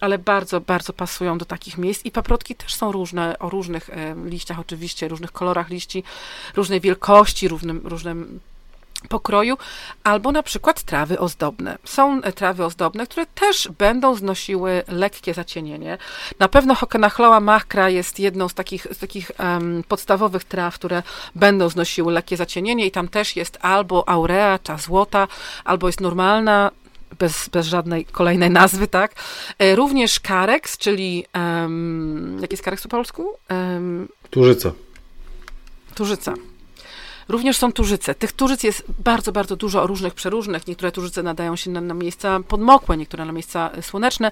ale bardzo, bardzo pasują do takich miejsc. I paprotki też są różne, o różnych liściach oczywiście, różnych kolorach liści, różnej wielkości, różnym, różnym pokroju, albo na przykład trawy ozdobne. Są e, trawy ozdobne, które też będą znosiły lekkie zacienienie. Na pewno Hokenachloa machra jest jedną z takich, z takich um, podstawowych traw, które będą znosiły lekkie zacienienie i tam też jest albo aurea, ta złota, albo jest normalna, bez, bez żadnej kolejnej nazwy, tak? E, również kareks, czyli um, jaki jest kareks po polsku? Um, Turzyca. Turzyca. Również są tużyce. Tych tużyc jest bardzo, bardzo dużo różnych, przeróżnych. Niektóre tużyce nadają się na, na miejsca podmokłe, niektóre na miejsca słoneczne,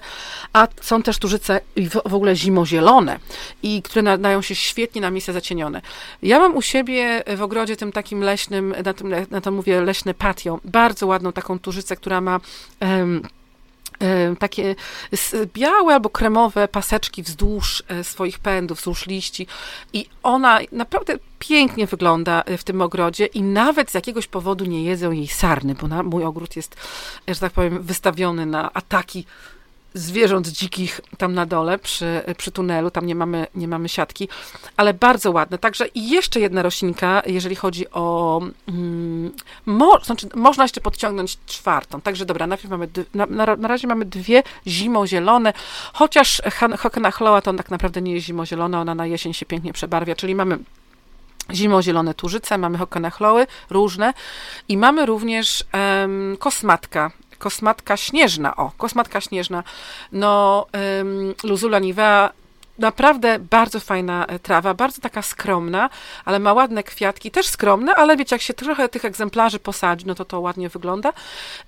a są też tużyce w, w ogóle zimozielone i które nadają się świetnie na miejsca zacienione. Ja mam u siebie w ogrodzie tym takim leśnym, na tym, na to mówię leśne patio, bardzo ładną taką tużycę, która ma um, takie białe albo kremowe paseczki wzdłuż e, swoich pędów, wzdłuż liści i ona naprawdę pięknie wygląda e, w tym ogrodzie i nawet z jakiegoś powodu nie jedzą jej sarny, bo na, mój ogród jest, że tak powiem, wystawiony na ataki zwierząt dzikich tam na dole przy, przy tunelu, tam nie mamy, nie mamy siatki, ale bardzo ładne. Także i jeszcze jedna roślinka, jeżeli chodzi o mm, mo, znaczy, można jeszcze podciągnąć czwartą. Także dobra, najpierw mamy, na, na, na razie mamy dwie zimozielone, chociaż Hokenachloa to tak naprawdę nie jest zimozielona, ona na jesień się pięknie przebarwia, czyli mamy zimozielone tużyce, mamy hokenachloły różne i mamy również um, kosmatka kosmatka śnieżna, o, kosmatka śnieżna, no, um, Luzula nivea naprawdę bardzo fajna e, trawa, bardzo taka skromna, ale ma ładne kwiatki, też skromne, ale wiecie, jak się trochę tych egzemplarzy posadzi, no to to ładnie wygląda.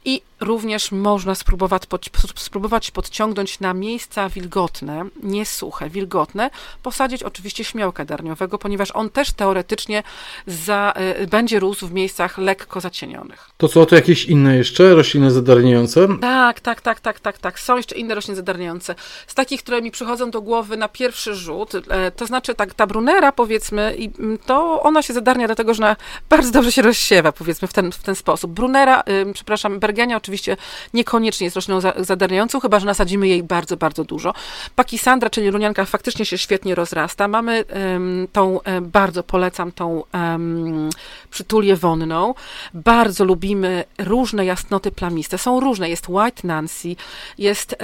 I również można spróbować, pod, spróbować podciągnąć na miejsca wilgotne, nie suche, wilgotne, posadzić oczywiście śmiałka darniowego, ponieważ on też teoretycznie za, y, będzie rósł w miejscach lekko zacienionych. To co, to jakieś inne jeszcze rośliny zadarniające? Tak, tak, tak, tak, tak, tak. Są jeszcze inne rośliny zadarniające. Z takich, które mi przychodzą do głowy na pierwszy pierwszy rzut, e, to znaczy tak, ta brunera powiedzmy, mm, to ona się zadarnia dlatego, że ona bardzo dobrze się rozsiewa powiedzmy w ten, w ten sposób. Brunera, przepraszam, bergenia oczywiście niekoniecznie jest rośliną zadarniającą, chyba, że nasadzimy jej bardzo, bardzo dużo. Pakisandra, czyli runianka faktycznie się świetnie rozrasta. Mamy tą, e, bardzo polecam tą przytulię wonną. Bardzo lubimy różne jasnoty plamiste. Są różne, jest White Nancy, jest,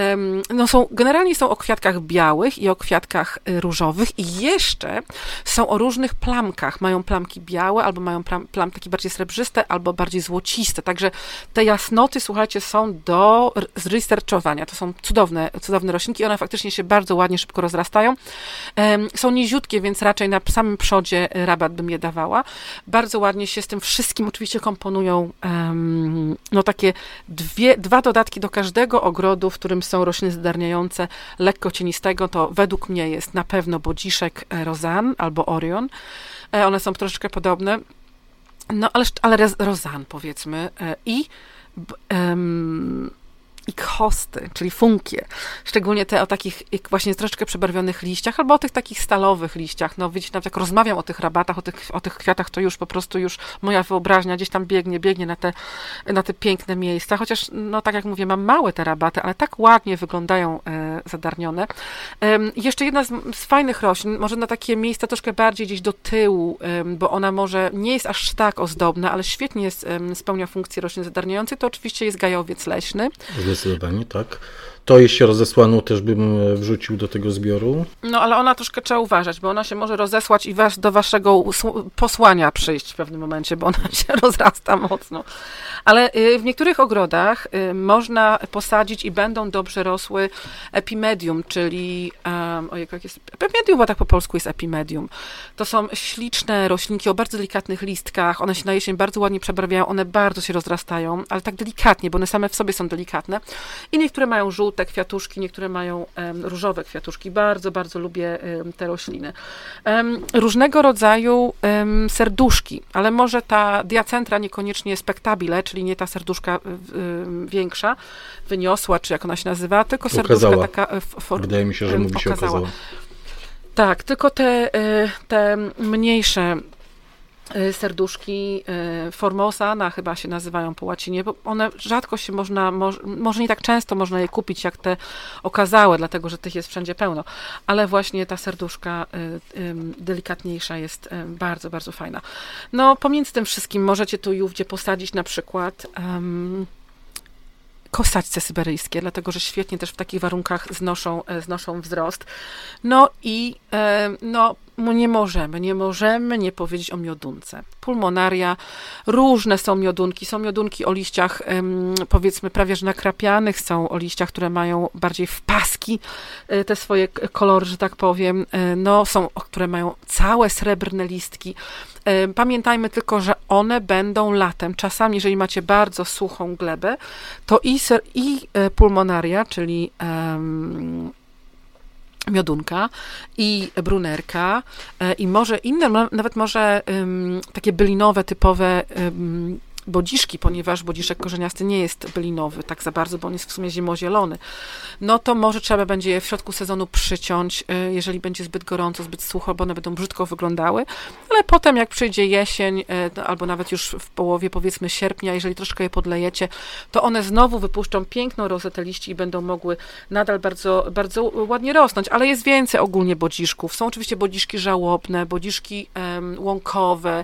no są, generalnie są o kwiatkach białych i o kwiatkach y, różowych i jeszcze są o różnych plamkach. Mają plamki białe, albo mają plam, plamki bardziej srebrzyste, albo bardziej złociste. Także te jasnoty, słuchajcie, są do zresearchowania. To są cudowne, cudowne roślinki. One faktycznie się bardzo ładnie, szybko rozrastają. Są niziutkie, więc raczej na samym przodzie rabat bym je dawała. Bardzo ładnie się z tym wszystkim oczywiście komponują no takie dwie, dwa dodatki do każdego ogrodu, w którym są rośliny zdarniające lekko cienistego, to według mnie jest na pewno bodziszek e, rozan albo orion. E, one są troszeczkę podobne. No, ale, ale rozan powiedzmy. E, I um, i hosty, czyli funkie, szczególnie te o takich właśnie troszeczkę przebarwionych liściach, albo o tych takich stalowych liściach. No widzicie, nawet jak rozmawiam o tych rabatach, o tych, o tych kwiatach, to już po prostu już moja wyobraźnia gdzieś tam biegnie, biegnie na te, na te piękne miejsca, chociaż, no tak jak mówię, mam małe te rabaty, ale tak ładnie wyglądają e, zadarnione. E, jeszcze jedna z, z, fajnych roślin, może na takie miejsca troszkę bardziej gdzieś do tyłu, e, bo ona może nie jest aż tak ozdobna, ale świetnie jest, spełnia funkcję roślin zadarniających, to oczywiście jest gajowiec leśny. Tak. To jeśli rozesłaną też bym e, wrzucił do tego zbioru. No ale ona troszkę trzeba uważać, bo ona się może rozesłać i was, do waszego posłania przyjść w pewnym momencie, bo ona się rozrasta mocno. Ale y, w niektórych ogrodach y, można posadzić i będą dobrze rosły epimedium, czyli um, ojej, jak jest epimedium, bo tak po polsku jest epimedium. To są śliczne roślinki o bardzo delikatnych listkach, one się na jesień bardzo ładnie przebarwiają, one bardzo się rozrastają, ale tak delikatnie, bo one same w sobie są delikatne. I niektóre mają żółte kwiatuszki, niektóre mają różowe kwiatuszki. Bardzo, bardzo lubię te rośliny. różnego rodzaju serduszki, ale może ta diacentra niekoniecznie spektabile, czyli nie ta serduszka większa, wyniosła, czy jak ona się nazywa, tylko serduszka okazała. taka... Y, for, Wydaje mi się, że mówi się okazała. Tak, tylko te, te mniejsze serduszki Formosana chyba się nazywają po łacinie, bo one rzadko się można, może, może nie tak często można je kupić jak te okazałe, dlatego że tych jest wszędzie pełno, ale właśnie ta serduszka delikatniejsza jest bardzo, bardzo fajna. No pomiędzy tym wszystkim możecie tu i ówdzie posadzić na przykład um, kosaćce syberyjskie, dlatego że świetnie też w takich warunkach znoszą, e, znoszą wzrost. No i e, no, nie możemy, nie możemy nie powiedzieć o miodunce. Pulmonaria, różne są miodunki. Są miodunki o liściach, powiedzmy, prawie że nakrapianych, są o liściach, które mają bardziej w paski e, te swoje kolory, że tak powiem. E, no, są, które mają całe srebrne listki. E, pamiętajmy tylko, że one będą latem. Czasami, jeżeli macie bardzo suchą glebę, to i, i pulmonaria, czyli um, miodunka i brunerka e, i może inne, nawet może um, takie bylinowe, typowe um, bodziszki, ponieważ bodziszek korzeniasty nie jest bylinowy tak za bardzo, bo on jest w sumie zimozielony, no to może trzeba będzie je w środku sezonu przyciąć, y, jeżeli będzie zbyt gorąco, zbyt sucho, bo one będą brzydko wyglądały, ale potem jak przyjdzie jesień, y, albo nawet już w połowie powiedzmy sierpnia, jeżeli troszkę je podlejecie, to one znowu wypuszczą piękną rozetę liści i będą mogły nadal bardzo, bardzo ładnie rosnąć, ale jest więcej ogólnie bodziszków. Są oczywiście bodziszki żałobne, bodziszki um, łąkowe,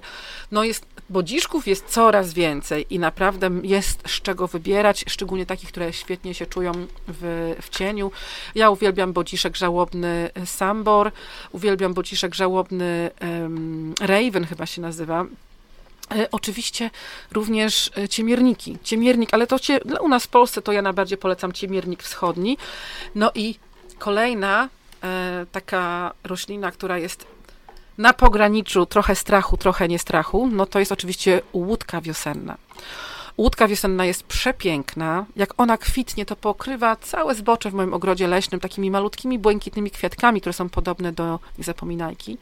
no jest bodziszków jest coraz więcej i naprawdę jest z czego wybierać, szczególnie takich, które świetnie się czują w, w cieniu. Ja uwielbiam bodziszek żałobny Sambor, uwielbiam bodziszek żałobny um, Raven chyba się nazywa, e, Oczywiście również e, ciemierniki. Ciemiernik, ale to cie, u nas w Polsce to ja najbardziej polecam ciemiernik wschodni. No i kolejna e, taka roślina, która jest na pograniczu trochę strachu, trochę niestrachu, no to jest oczywiście łódka wiosenna. Łódka wiosenna jest przepiękna. Jak ona kwitnie, to pokrywa całe zbocze w moim ogrodzie leśnym takimi malutkimi, błękitnymi kwiatkami, które są podobne do niezapominajki,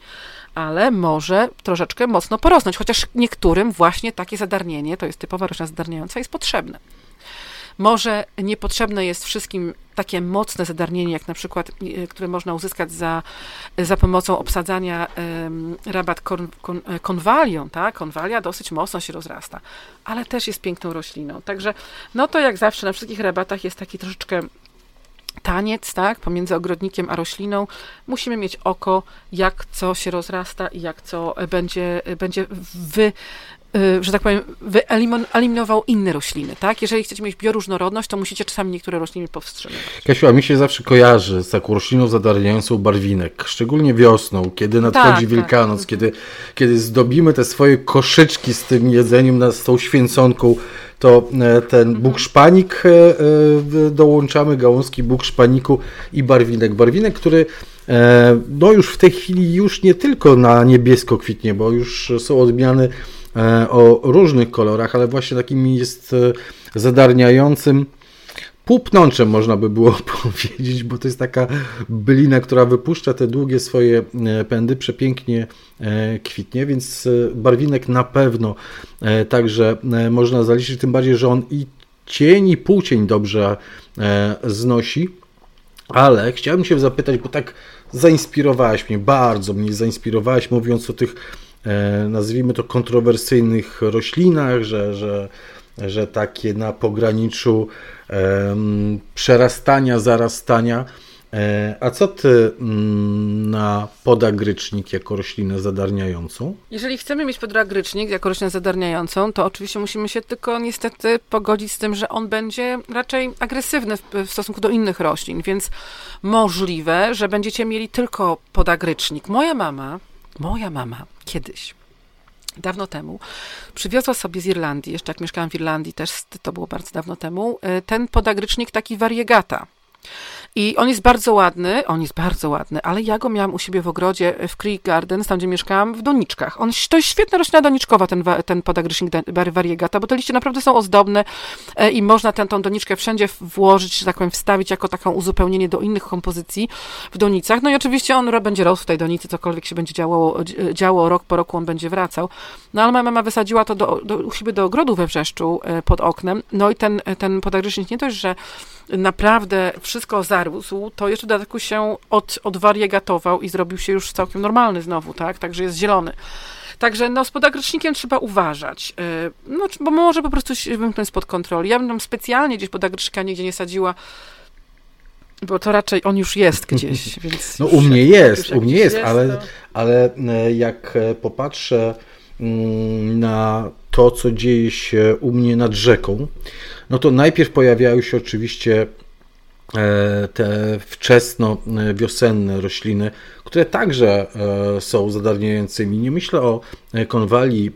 ale może troszeczkę mocno porosnąć, chociaż niektórym właśnie takie zadarnienie, to jest typowa roślina zadarniająca, jest potrzebne. Może niepotrzebne jest wszystkim takie mocne zadarnienie, jak na przykład, e, które można uzyskać za, za pomocą obsadzania um, rabat kon, kon, e, konwalią, tak? Konwalia dosyć mocno się rozrasta, ale też jest piękną rośliną. Także, no to jak zawsze na wszystkich rabatach jest taki troszeczkę taniec, tak, pomiędzy ogrodnikiem a rośliną. Musimy mieć oko, jak co się rozrasta i jak co będzie, będzie wy, y, że tak powiem, wyeliminował inne rośliny, tak? Jeżeli chcecie mieć bioróżnorodność, to musicie czasami niektóre rośliny powstrzymywać. Kasiu, a mi się zawsze kojarzy z taką rośliną zadarniającą barwinek, szczególnie wiosną, kiedy nadchodzi tak, tak. Wielkanoc, tak. Kiedy, kiedy zdobimy te swoje koszyczki z tym jedzeniem, z tą święconką, to e, ten mhm. bukszpanik e, e, dołączamy, gałązki bukszpaniku i barwinek. Barwinek, który no już w tej chwili już nie tylko na niebiesko kwitnie, bo już są odmiany o różnych kolorach, ale właśnie takim jest zadarniającym półpnączem można by było powiedzieć, bo to jest taka bylina, która wypuszcza te długie swoje e, pędy, przepięknie e, kwitnie, więc e, barwinek na pewno także można zaliczyć, tym bardziej, że on i cień i półcień dobrze znosi, ale chciałbym się zapytać, bo tak zainspirowałaś mnie, bardzo mnie zainspirowałaś, mówiąc o tych nazwijmy to kontrowersyjnych roślinach, że, że, że takie na pograniczu przerastania, zarastania. E, a co ty mm, na podagrycznik jako roślinę zadarniającą? Jeżeli chcemy mieć podagrycznik jako roślinę zadarniającą, to oczywiście musimy się tylko niestety pogodzić z tym, że on będzie raczej agresywny w, w stosunku do innych roślin, więc możliwe, że będziecie mieli tylko podagrycznik. Moja mama, moja mama kiedyś dawno temu, przywiozła sobie z Irlandii, jeszcze jak mieszkałam w Irlandii, też to było bardzo dawno temu, y, ten podagrycznik taki variegata. I on jest bardzo ładny, on jest bardzo ładny, ale ja go miałam u siebie w ogrodzie w Creek Gardens, tam gdzie mieszkałam, w doniczkach. On, to jest świetna roślina doniczkowa, ten, ten podagrysznik variegata, bo te liście naprawdę są ozdobne e, i można tę tą doniczkę wszędzie włożyć, że tak powiem, wstawić jako taką uzupełnienie do innych kompozycji w donicach. No i oczywiście on będzie rósł w tej donicy, cokolwiek się będzie działo, działo rok po roku on będzie wracał. No ale moja mama wysadziła to do, do, u siebie do ogrodu we Wrzeszczu e, pod oknem, no i ten, ten podagrysznik nie dość, że naprawdę wszystko zarósł, to jeszcze w dodatku się od, odwariegatował i zrobił się już całkiem normalny znowu, tak? Także jest zielony. Także no, z podagrycznikiem trzeba uważać, y, no, bo może po prostu się wymknąć spod kontroli. Ja bym tam specjalnie gdzieś podagrycznika nigdzie nie sadziła, bo to raczej on już jest gdzieś. No u mnie jest, u mnie jest, jest ale, to... ale e, jak e, popatrzę na to, co dzieje się u mnie nad rzeką, no to najpierw pojawiają się oczywiście e, te wczesno-wiosenne rośliny, które także e, są zadarniającymi. Nie myślę o konwali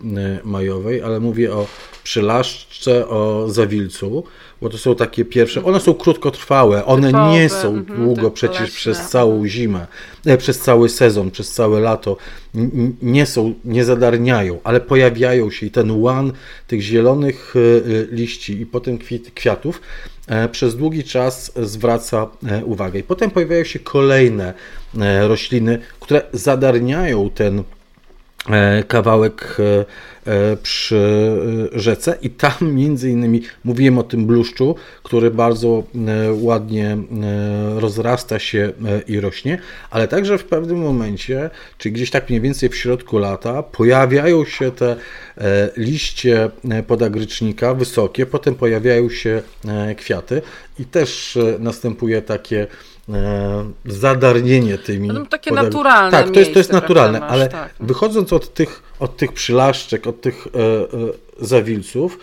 majowej, ale mówię o przylaszczce, o zawilcu, bo to są takie pierwsze, one są krótkotrwałe, one Typowe, nie są mhm, długo przecież leśne. przez całą zimę, e, przez cały sezon, przez całe lato, nie są, nie zadarniają, ale pojawiają się i ten łan tych zielonych e, e, liści i potem kwiatów przez długi czas zwraca uwagę. I potem pojawiają się kolejne rośliny, które zadarniają ten kawałek E, przy e, rzece. I tam między innymi mówiłem o tym bluszczu, który bardzo e, ładnie rozrasta się i rośnie, ale także w pewnym momencie, czy gdzieś tak mniej więcej w środku lata, pojawiają się te liście podagrycznika wysokie, potem pojawiają się kwiaty. I też następuje takie zadarnienie tymi. No, takie naturalne. Tak, to jest, to jest naturalne, ale tak. wychodząc od tych od tych przylaszczek, od tych e, e, zawilców,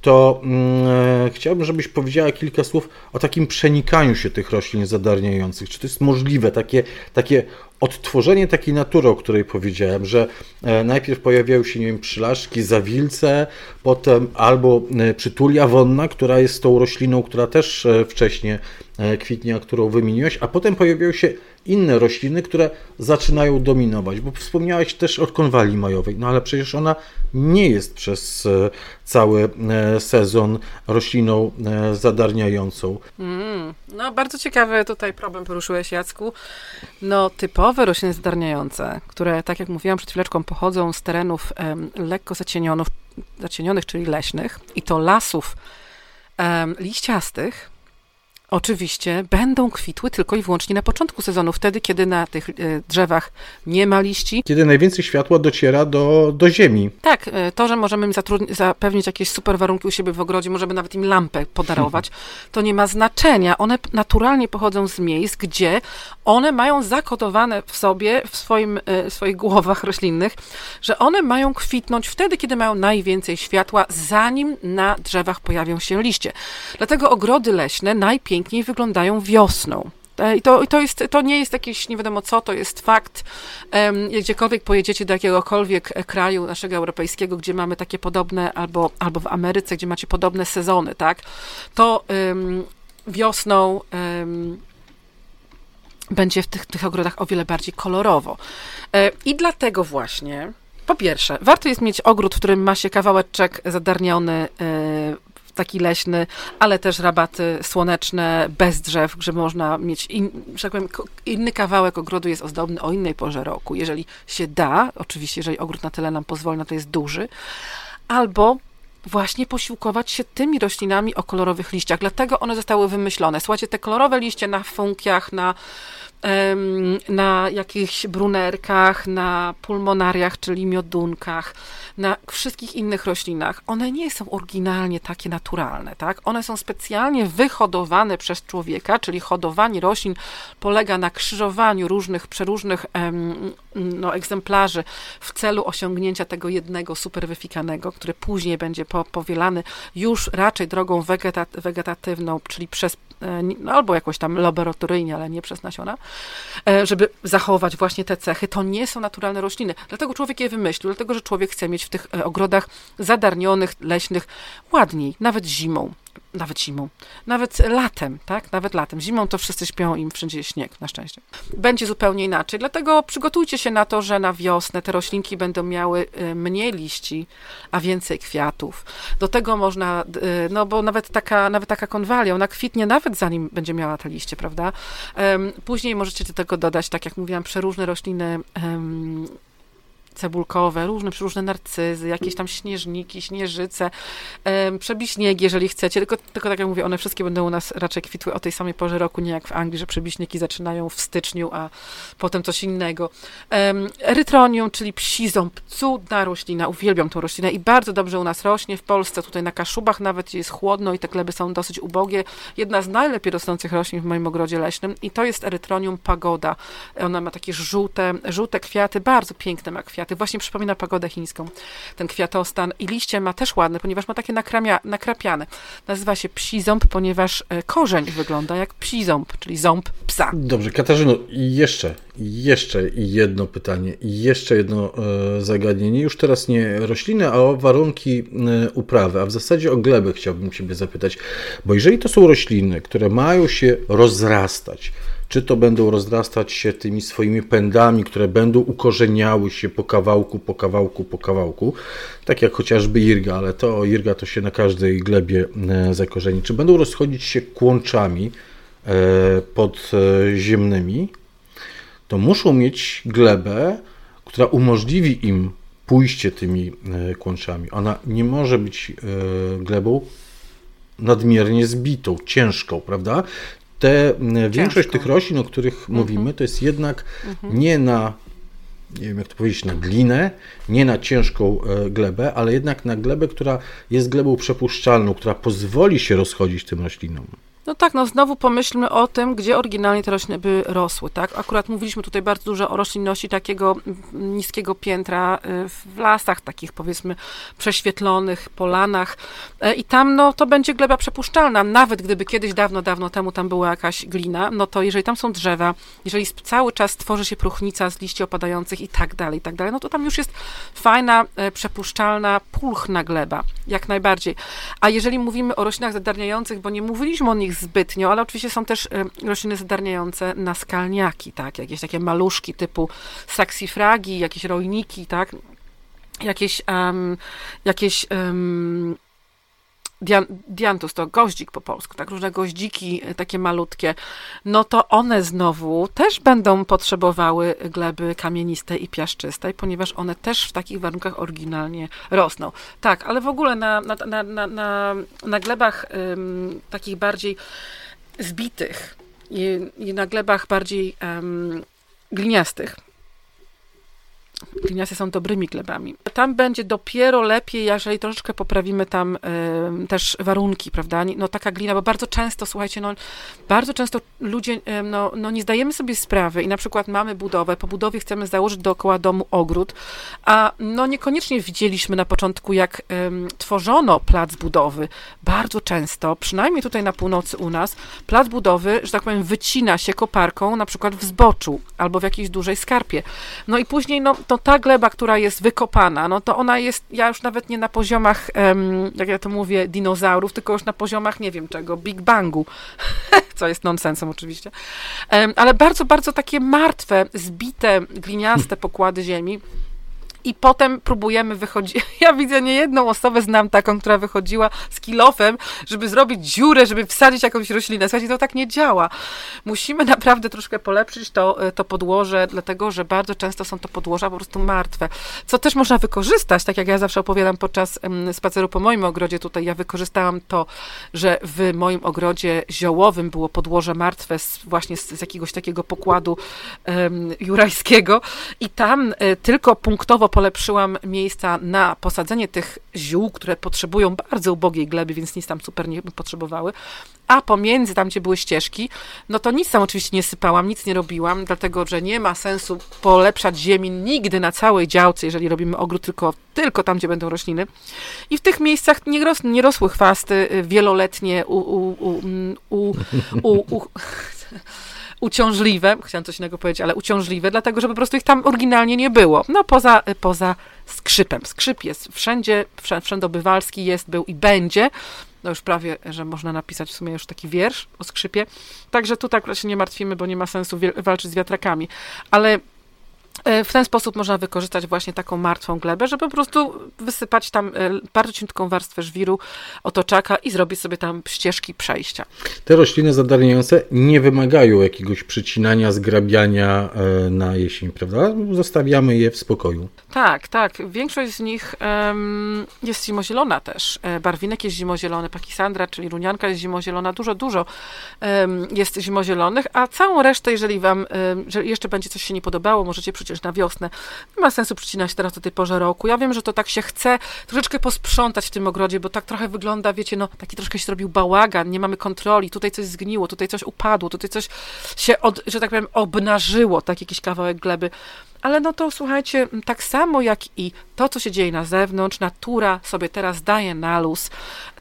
to mm, e, chciałbym, żebyś powiedziała kilka słów o takim przenikaniu się tych roślin zadarniających. Czy to jest możliwe, takie, takie odtworzenie takiej natury, o której powiedziałem, że najpierw pojawiają się, nie wiem, przylaszki, zawilce, potem albo przytulia wonna, która jest tą rośliną, która też wcześniej kwitnie, którą wymieniłeś, a potem pojawiają się inne rośliny, które zaczynają dominować, bo wspomniałeś też o konwali majowej, no ale przecież ona nie jest przez e, cały e, sezon rośliną e, zadarniającą. Mm, no bardzo ciekawy tutaj problem poruszyłeś Jacku. No typowe rośliny zadarniające, które tak jak mówiłam przed chwileczką pochodzą z terenów lekko zacienionych, zacienionych czyli leśnych i to lasów um, liściastych, oczywiście będą kwitły tylko i wyłącznie na początku sezonu, wtedy, kiedy na tych e, drzewach nie ma liści. Kiedy najwięcej światła dociera do, do ziemi. Tak, e, to, że możemy im zapewnić jakieś super warunki u siebie w ogrodzie, możemy nawet im lampę podarować, to nie ma znaczenia. One naturalnie pochodzą z miejsc, gdzie one mają zakodowane w sobie, w, swoim, e, w swoich głowach roślinnych, że one mają kwitnąć wtedy, kiedy mają najwięcej światła, zanim na drzewach pojawią się liście. Dlatego ogrody leśne najpiękniejsze wyglądają wiosną. E, I to, to, jest, to nie jest jakieś nie wiadomo co, to jest fakt. Gdziekolwiek pojedziecie do jakiegokolwiek e, kraju naszego europejskiego, gdzie mamy takie podobne, albo, albo w Ameryce, gdzie macie podobne sezony, tak, to um, wiosną um, będzie w tych, tych ogrodach o wiele bardziej kolorowo. E, I dlatego właśnie po pierwsze, warto jest mieć ogród, w którym ma się kawałeczek zadarniony taki leśny, ale też rabaty słoneczne, bez drzew, żeby można mieć, in, że tak powiem, inny kawałek ogrodu jest ozdobny o innej porze roku. Jeżeli się da, oczywiście, jeżeli ogród na tyle nam pozwoli, na to jest duży, albo właśnie posiłkować się tymi roślinami o kolorowych liściach. Dlatego one zostały wymyślone. Słuchajcie, te kolorowe liście na funkiach, na na jakichś brunerkach, na pulmonariach, czyli miodunkach, na wszystkich innych roślinach, one nie są oryginalnie takie naturalne, tak? One są specjalnie wyhodowane przez człowieka, czyli hodowanie roślin polega na krzyżowaniu różnych, przeróżnych no, egzemplarzy w celu osiągnięcia tego jednego superwyfikanego, który później będzie po, powielany już raczej drogą wegetatywną, czyli przez albo jakoś tam laboratoryjnie, ale nie przez nasiona, e, żeby zachować właśnie te cechy. To nie są naturalne rośliny. Dlatego człowiek je wymyślił, dlatego że człowiek chce mieć w tych e, ogrodach zadarnionych, leśnych ładniej, nawet zimą nawet zimą, nawet latem, tak? Nawet latem. Zimą to wszyscy śpią im wszędzie jest śnieg, na szczęście. Będzie zupełnie inaczej, dlatego przygotujcie się na to, że na wiosnę te roślinki będą miały y, mniej liści, a więcej kwiatów. Do tego można, y, no bo nawet taka, nawet taka konwalia, ona kwitnie nawet zanim będzie miała te liście, prawda? Później możecie do tego dodać, tak jak mówiłam, przeróżne rośliny cebulkowe, różne, różne narcyzy, jakieś tam śnieżniki, śnieżyce, przebiśniegi, jeżeli chcecie, tylko, tylko tak jak mówię, one wszystkie będą u nas raczej kwitły o tej samej porze roku, nie jak w Anglii, że przebiśniki zaczynają w styczniu, a potem coś innego. Erytronium, czyli psi ząb, cudna roślina, uwielbiam tą roślinę i bardzo dobrze u nas rośnie w Polsce, tutaj na Kaszubach nawet jest chłodno i te gleby są dosyć ubogie. Jedna z najlepiej rosnących roślin w moim ogrodzie leśnym i to jest Erytronium pagoda. Ona ma takie żółte, żółte kwiaty, bardzo piękne ma kwiaty, Właśnie przypomina pagodę chińską, ten kwiatostan. I liście ma też ładne, ponieważ ma takie nakramia, nakrapiane. Nazywa się psi ząb, ponieważ e, korzeń wygląda jak psi ząb, czyli ząb psa. Dobrze, Katarzyno, jeszcze, jeszcze jedno pytanie, jeszcze jedno e, zagadnienie. Już teraz nie rośliny, a o warunki e, uprawy, a w zasadzie o glebę chciałbym Ciebie zapytać. Bo jeżeli to są rośliny, które mają się rozrastać, czy to będą rozrastać się tymi swoimi pędami, które będą ukorzeniały się po kawałku, po kawałku, po kawałku, tak jak chociażby irga, ale to irga to się na każdej glebie e, zakorzeni. Czy będą rozchodzić się kłączami e, podziemnymi, to muszą mieć glebę, która umożliwi im pójście tymi e, kłączami. Ona nie może być glebą nadmiernie zbitą, ciężką, prawda? Te, większość tych roślin, o których mhm. mówimy, to jest jednak mhm. nie na nie wiem jak to powiedzieć, na glinę, nie na ciężką e, glebę, ale jednak na glebę, która jest glebą przepuszczalną, która pozwoli się rozchodzić tym roślinom. No tak, no znowu pomyślmy o tym, gdzie oryginalnie te rośliny by rosły, tak? Akurat mówiliśmy tutaj bardzo dużo o roślinności takiego niskiego piętra y, w lasach, takich powiedzmy prześwietlonych, polanach. E, i tam no to będzie gleba przepuszczalna, nawet gdyby kiedyś dawno, dawno temu tam była jakaś glina, no to jeżeli tam są drzewa, jeżeli cały czas tworzy się próchnica z liści opadających i tak dalej, i tak dalej, no to tam już jest fajna, e, przepuszczalna, pulchna gleba, jak najbardziej. A jeżeli mówimy o roślinach zadarniających, bo nie mówiliśmy o nich zbytnio, ale oczywiście są też rośliny zadarniające na skalniaki, tak, jakieś takie maluszki typu saksifragi, jakieś rojniki, tak, jakieś, um, jakieś um, dian, diantus to goździk po polsku, tak, różne goździki e, takie malutkie, no to one znowu też będą potrzebowały gleby kamienistej i piaszczystej, ponieważ one też w takich warunkach oryginalnie rosną. Tak, ale w ogóle na, na, na, na, na, glebach ym, takich bardziej zbitych i, i na glebach bardziej ym, gliniastych, gliniaste są dobrymi glebami. Tam będzie dopiero lepiej, jeżeli troszeczkę poprawimy tam y, też warunki, prawda? No taka glina, bo bardzo często, słuchajcie, no bardzo często ludzie, y, no, no nie zdajemy sobie sprawy i na przykład mamy budowę, po budowie chcemy założyć dookoła domu ogród, a no niekoniecznie widzieliśmy na początku, jak y, tworzono plac budowy. Bardzo często, przynajmniej tutaj na północy u nas, plac budowy, że tak powiem, wycina się koparką na przykład w zboczu albo w jakiejś dużej skarpie. No i później, no to ta gleba, która jest wykopana, no to ona jest, ja już nawet nie na poziomach, jak ja to mówię, dinozaurów, tylko już na poziomach, nie wiem czego, Big Bangu, co jest nonsensem oczywiście, ale bardzo, bardzo takie martwe, zbite, gliniaste pokłady ziemi, i potem próbujemy wychodzić. Ja widzę nie jedną osobę, znam taką, która wychodziła z kilofem, żeby zrobić dziurę, żeby wsadzić jakąś roślinę. Słuchajcie, to tak nie działa. Musimy naprawdę troszkę polepszyć to, e, to podłoże, dlatego że bardzo często są to podłoża po prostu martwe. Co też można wykorzystać, tak jak ja zawsze opowiadam podczas spaceru po moim ogrodzie tutaj, ja wykorzystałam to, że w moim ogrodzie ziołowym było podłoże martwe z, właśnie z, z jakiegoś takiego pokładu um, jurajskiego i tam y, tylko punktowo polepszyłam miejsca na posadzenie tych ziół, które potrzebują bardzo ubogiej gleby, więc nic tam super nie potrzebowały. A pomiędzy tam, gdzie były ścieżki, no to nic tam oczywiście nie sypałam, nic nie robiłam, dlatego że nie ma sensu polepszać ziemi nigdy na całej działce, jeżeli robimy ogród tylko, tylko tam, gdzie będą rośliny. I w tych miejscach nie, ros, nie rosły chwasty y, wieloletnie u, u, u, u, u, u uciążliwe, chciałam coś innego powiedzieć, ale uciążliwe, dlatego że po prostu ich tam oryginalnie nie było. No poza, poza skrzypem. Skrzyp jest wszędzie, wszędobywalski jest, był i będzie. No już prawie, że można napisać w sumie już taki wiersz o skrzypie. Także tu tak się nie martwimy, bo nie ma sensu walczyć z wiatrakami. Ale E, w ten sposób można wykorzystać właśnie taką martwą glebę, żeby po prostu wysypać tam e, bardzo cienką warstwę żwiru, otoczaka i zrobić sobie tam ścieżki przejścia. Te rośliny zadarniające nie wymagają jakiegoś przycinania, zgrabiania e, na jesień, prawda? Zostawiamy je w spokoju. Tak, tak. Większość z nich jest zimozielona też. Barwinek jest zimozielony, pakisandra, czyli runianka jest zimozielona. Dużo, dużo jest zimozielonych, a całą resztę, jeżeli wam jeszcze będzie coś się nie podobało, możecie przecież na wiosnę. Nie ma sensu przycinać teraz o tej porze roku. Ja wiem, że to tak się chce troszeczkę posprzątać w tym ogrodzie, bo tak trochę wygląda, wiecie, no taki troszkę się zrobił bałagan, nie mamy kontroli, tutaj coś zgniło, tutaj coś upadło, tutaj coś się, od, że tak powiem, obnażyło, tak jakiś kawałek gleby. Ale no to słuchajcie, tak samo jak i to, co się dzieje na zewnątrz, natura sobie teraz daje na luz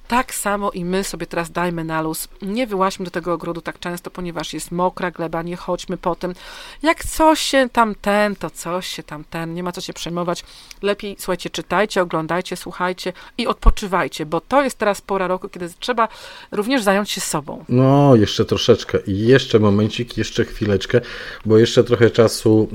tak samo i my sobie teraz dajmy na luz. Nie wyłaźmy do tego ogrodu tak często, ponieważ jest mokra gleba, nie chodźmy po tym. Jak coś się tam ten, to coś się tam ten, nie ma co się przejmować. Lepiej, słuchajcie, czytajcie, oglądajcie, słuchajcie i odpoczywajcie, bo to jest teraz pora roku, kiedy trzeba również zająć się sobą. No, jeszcze troszeczkę i jeszcze momencik, jeszcze chwileczkę, bo jeszcze trochę czasu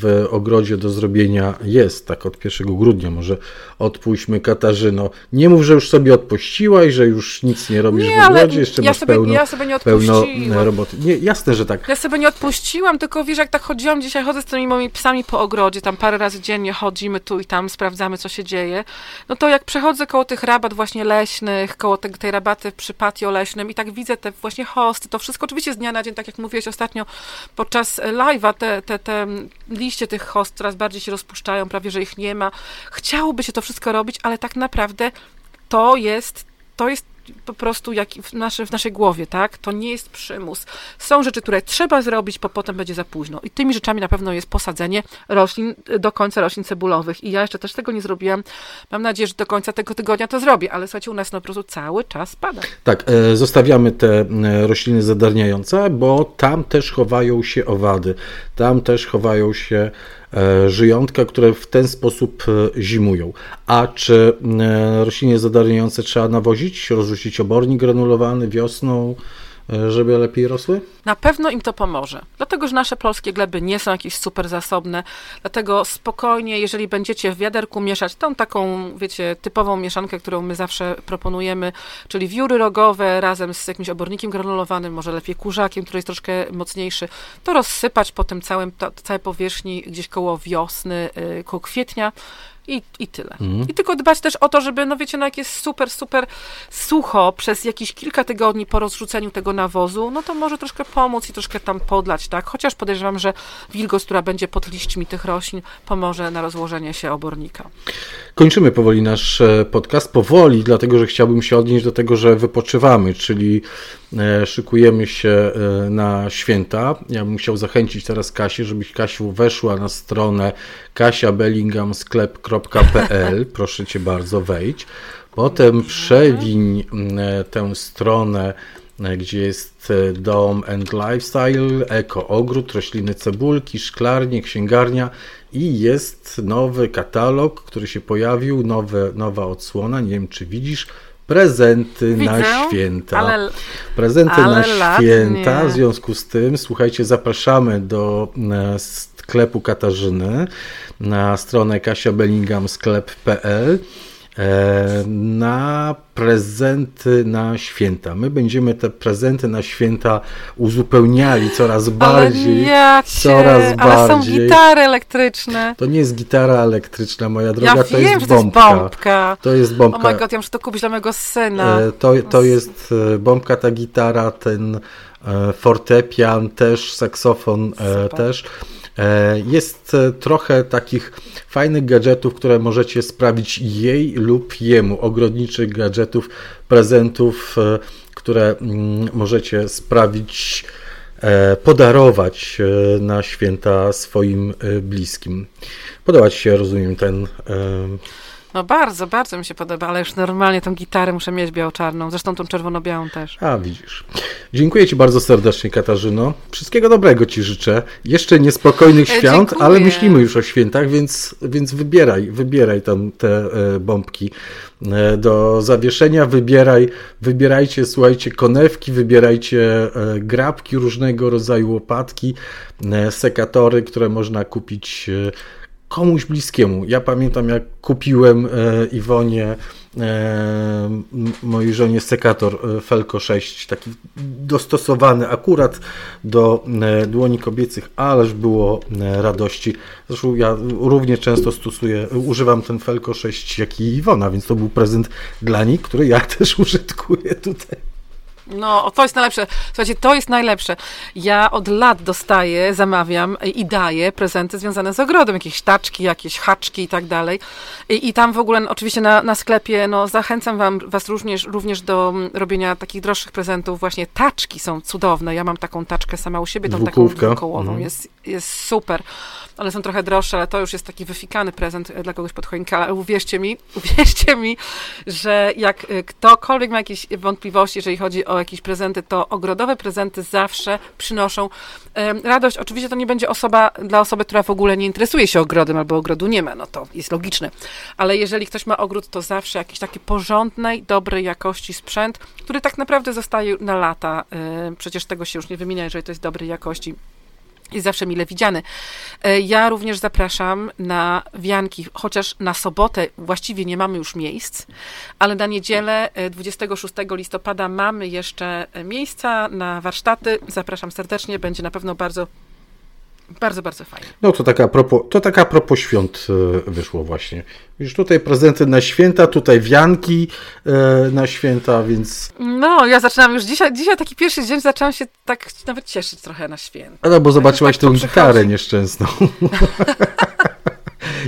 w ogrodzie do zrobienia jest, tak od 1 grudnia może odpuśćmy Katarzyno. Nie mów, że już sobie odpuściłem, i że już nic nie robisz nie, w ogrodzie, jeszcze ja masz sobie, pełno, ja sobie nie pełno e, roboty. Nie, jasne, że tak. Ja sobie nie odpuściłam, tylko wiesz, jak tak chodziłam, dzisiaj chodzę z tymi moimi psami po ogrodzie, tam parę razy dziennie chodzimy tu i tam, sprawdzamy, co się dzieje, no to jak przechodzę koło tych rabat właśnie leśnych, koło te, tej rabaty przy patio leśnym i tak widzę te właśnie hosty, to wszystko oczywiście z dnia na dzień, tak jak mówiłeś ostatnio podczas live'a, te, te, te liście tych host coraz bardziej się rozpuszczają, prawie, że ich nie ma. Chciałoby się to wszystko robić, ale tak naprawdę to jest to jest po prostu jak w, nasze, w naszej głowie, tak? To nie jest przymus. Są rzeczy, które trzeba zrobić, bo potem będzie za późno. I tymi rzeczami na pewno jest posadzenie roślin do końca roślin cebulowych. I ja jeszcze też tego nie zrobiłam. Mam nadzieję, że do końca tego tygodnia to zrobię, ale słuchajcie, u nas no, po prostu cały czas pada. Tak, e, zostawiamy te e, rośliny zadarniające, bo tam też chowają się owady. Tam też chowają się żyjątka, które w ten sposób e, zimują. A czy e, rośliny zadarniające trzeba nawozić, rozrzucić obornik granulowany wiosną? E, żeby lepiej rosły? Na pewno im to pomoże, dlatego że nasze polskie gleby nie są jakieś super zasobne, dlatego spokojnie, jeżeli będziecie w wiaderku mieszać tą taką, wiecie, typową mieszankę, którą my zawsze proponujemy, czyli wióry rogowe razem z jakimś obornikiem granulowanym, może lepiej kurzakiem, który jest troszkę mocniejszy, to rozsypać po tym całym, to, całej powierzchni gdzieś koło wiosny, yy, koło kwietnia, i, I tyle. Mhm. I tylko dbać też o to, żeby, no wiecie, no jak jest super, super sucho przez jakieś kilka tygodni po rozrzuceniu tego nawozu, no to może troszkę pomóc i troszkę tam podlać, tak? Chociaż podejrzewam, że wilgoć, która będzie pod liśćmi tych roślin, pomoże na rozłożenie się obornika. Kończymy powoli nasz e, podcast. Powoli, dlatego że chciałbym się odnieść do tego, że wypoczywamy, czyli szykujemy się e, na święta. Ja bym chciał zachęcić teraz Kasię, żebyś Kasiu weszła na stronę kasiabellinghamsklep.pl. Proszę cię bardzo, wejdź. Potem przewiń tę stronę gdzie jest dom and lifestyle, eko ogród, rośliny cebulki, szklarnie, księgarnia i jest nowy katalog, który się pojawił, nowe, nowa odsłona, nie wiem czy widzisz, prezenty Widzę, na święta. Ale, prezenty ale na święta, w związku z tym, słuchajcie, zapraszamy do e, sklepu Katarzyny na stronę kasiabellinghamsklep.pl na prezenty na święta. My będziemy te prezenty na święta uzupełniali coraz bardziej. Ale coraz ale bardziej. są gitary elektryczne. To nie jest gitara elektryczna, moja droga, ja to wiem, jest bombka. To jest bombka. To jest bombka. Oh my god, ja muszę to kupić dla mojego syna. E, to, to jest e, bombka, ta gitara, ten fortepian też, saksofon Super. też. E, jest e, trochę takich fajnych gadżetów, które możecie sprawić jej lub jemu, ogrodniczych gadżetów, prezentów, e, które mm, możecie sprawić, podarować na święta swoim bliskim. Podoba Ci się, rozumiem, ten no bardzo, bardzo mi się podoba, ale już normalnie tą gitarę muszę mieć biało-czarną, zresztą tą czerwono-białą też. A, widzisz. Dziękuję Ci bardzo serdecznie, Katarzyno. Wszystkiego dobrego Ci życzę. Jeszcze niespokojnych e, świąt, Dziękuję. ale myślimy już o świętach, więc, więc wybieraj, wybieraj tam te e, bombki e, do zawieszenia, wybieraj, wybierajcie, słuchajcie, konewki, wybierajcie grabki różnego rodzaju, łopatki, sekatory, które można kupić komuś bliskiemu. Ja pamiętam, jak kupiłem e, Iwonie, e, mojej żonie sekator e, Felko 6, taki dostosowany akurat do dłoni kobiecych, ależ było radości. Zresztą ja równie często stosuję, używam ten Felko 6 jak i Iwona, więc to był prezent dla niej, który ja też użytkuję tutaj. No, to jest najlepsze. Słuchajcie, to jest najlepsze. Ja od lat dostaję, zamawiam i daję prezenty związane z ogrodem, jakieś taczki, jakieś haczki i tak dalej. I, i tam w ogóle, no, oczywiście na, na sklepie, no, zachęcam wam, was również, również do mm, robienia takich droższych prezentów. Właśnie taczki są cudowne. Ja mam taką taczkę sama u siebie, tą taką dwukołową. Mhm. Jest, jest super one są trochę droższe, ale to już jest taki wyfikany prezent dla kogoś pod choinkę, ale uwierzcie mi, uwierzcie mi, że jak y, ktokolwiek ma jakieś wątpliwości, jeżeli chodzi o jakieś prezenty, to ogrodowe prezenty zawsze przynoszą radość. Oczywiście to nie będzie osoba dla osoby, która w ogóle nie interesuje się ogrodem albo ogrodu nie ma, no to jest logiczne. Ale jeżeli ktoś ma ogród, to zawsze jakiś taki porządnej, dobrej jakości sprzęt, który tak naprawdę zostaje na lata. Przecież tego się już nie wymienia, jeżeli to jest dobrej jakości jest zawsze mile widziany. E, ja również zapraszam na wianki, chociaż na sobotę właściwie nie mamy już miejsc, ale na niedzielę 26 e, listopada mamy jeszcze e, miejsca na warsztaty. Zapraszam serdecznie, będzie na pewno bardzo bardzo, bardzo fajnie. No to taka propos, to taka propos świąt e, wyszło właśnie. Już tutaj prezenty na święta, tutaj wianki e, na święta, więc... No, ja zaczynam już dzisiaj, dzisiaj taki pierwszy dzień, zaczęłam się tak nawet cieszyć trochę na święta. No, bo zobaczyłaś tak tę gitarę nieszczęsną.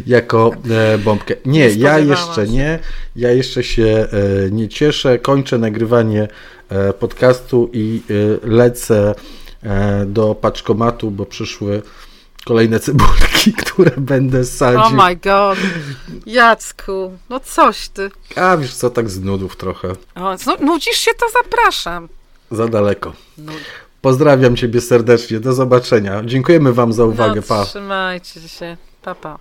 jako e, bombkę. Nie, ja jeszcze nie. Ja jeszcze się e, nie cieszę. Kończę nagrywanie e, podcastu i lecę do paczkomatu, bo przyszły kolejne cebulki, które będę sadził. Oh my god. Jacku, no coś ty. A wiesz co, tak z nudów trochę. O, nudzisz się, to zapraszam. Za daleko. Pozdrawiam ciebie serdecznie. Do zobaczenia. Dziękujemy wam za uwagę. No, pa. Trzymajcie się. Pa, pa.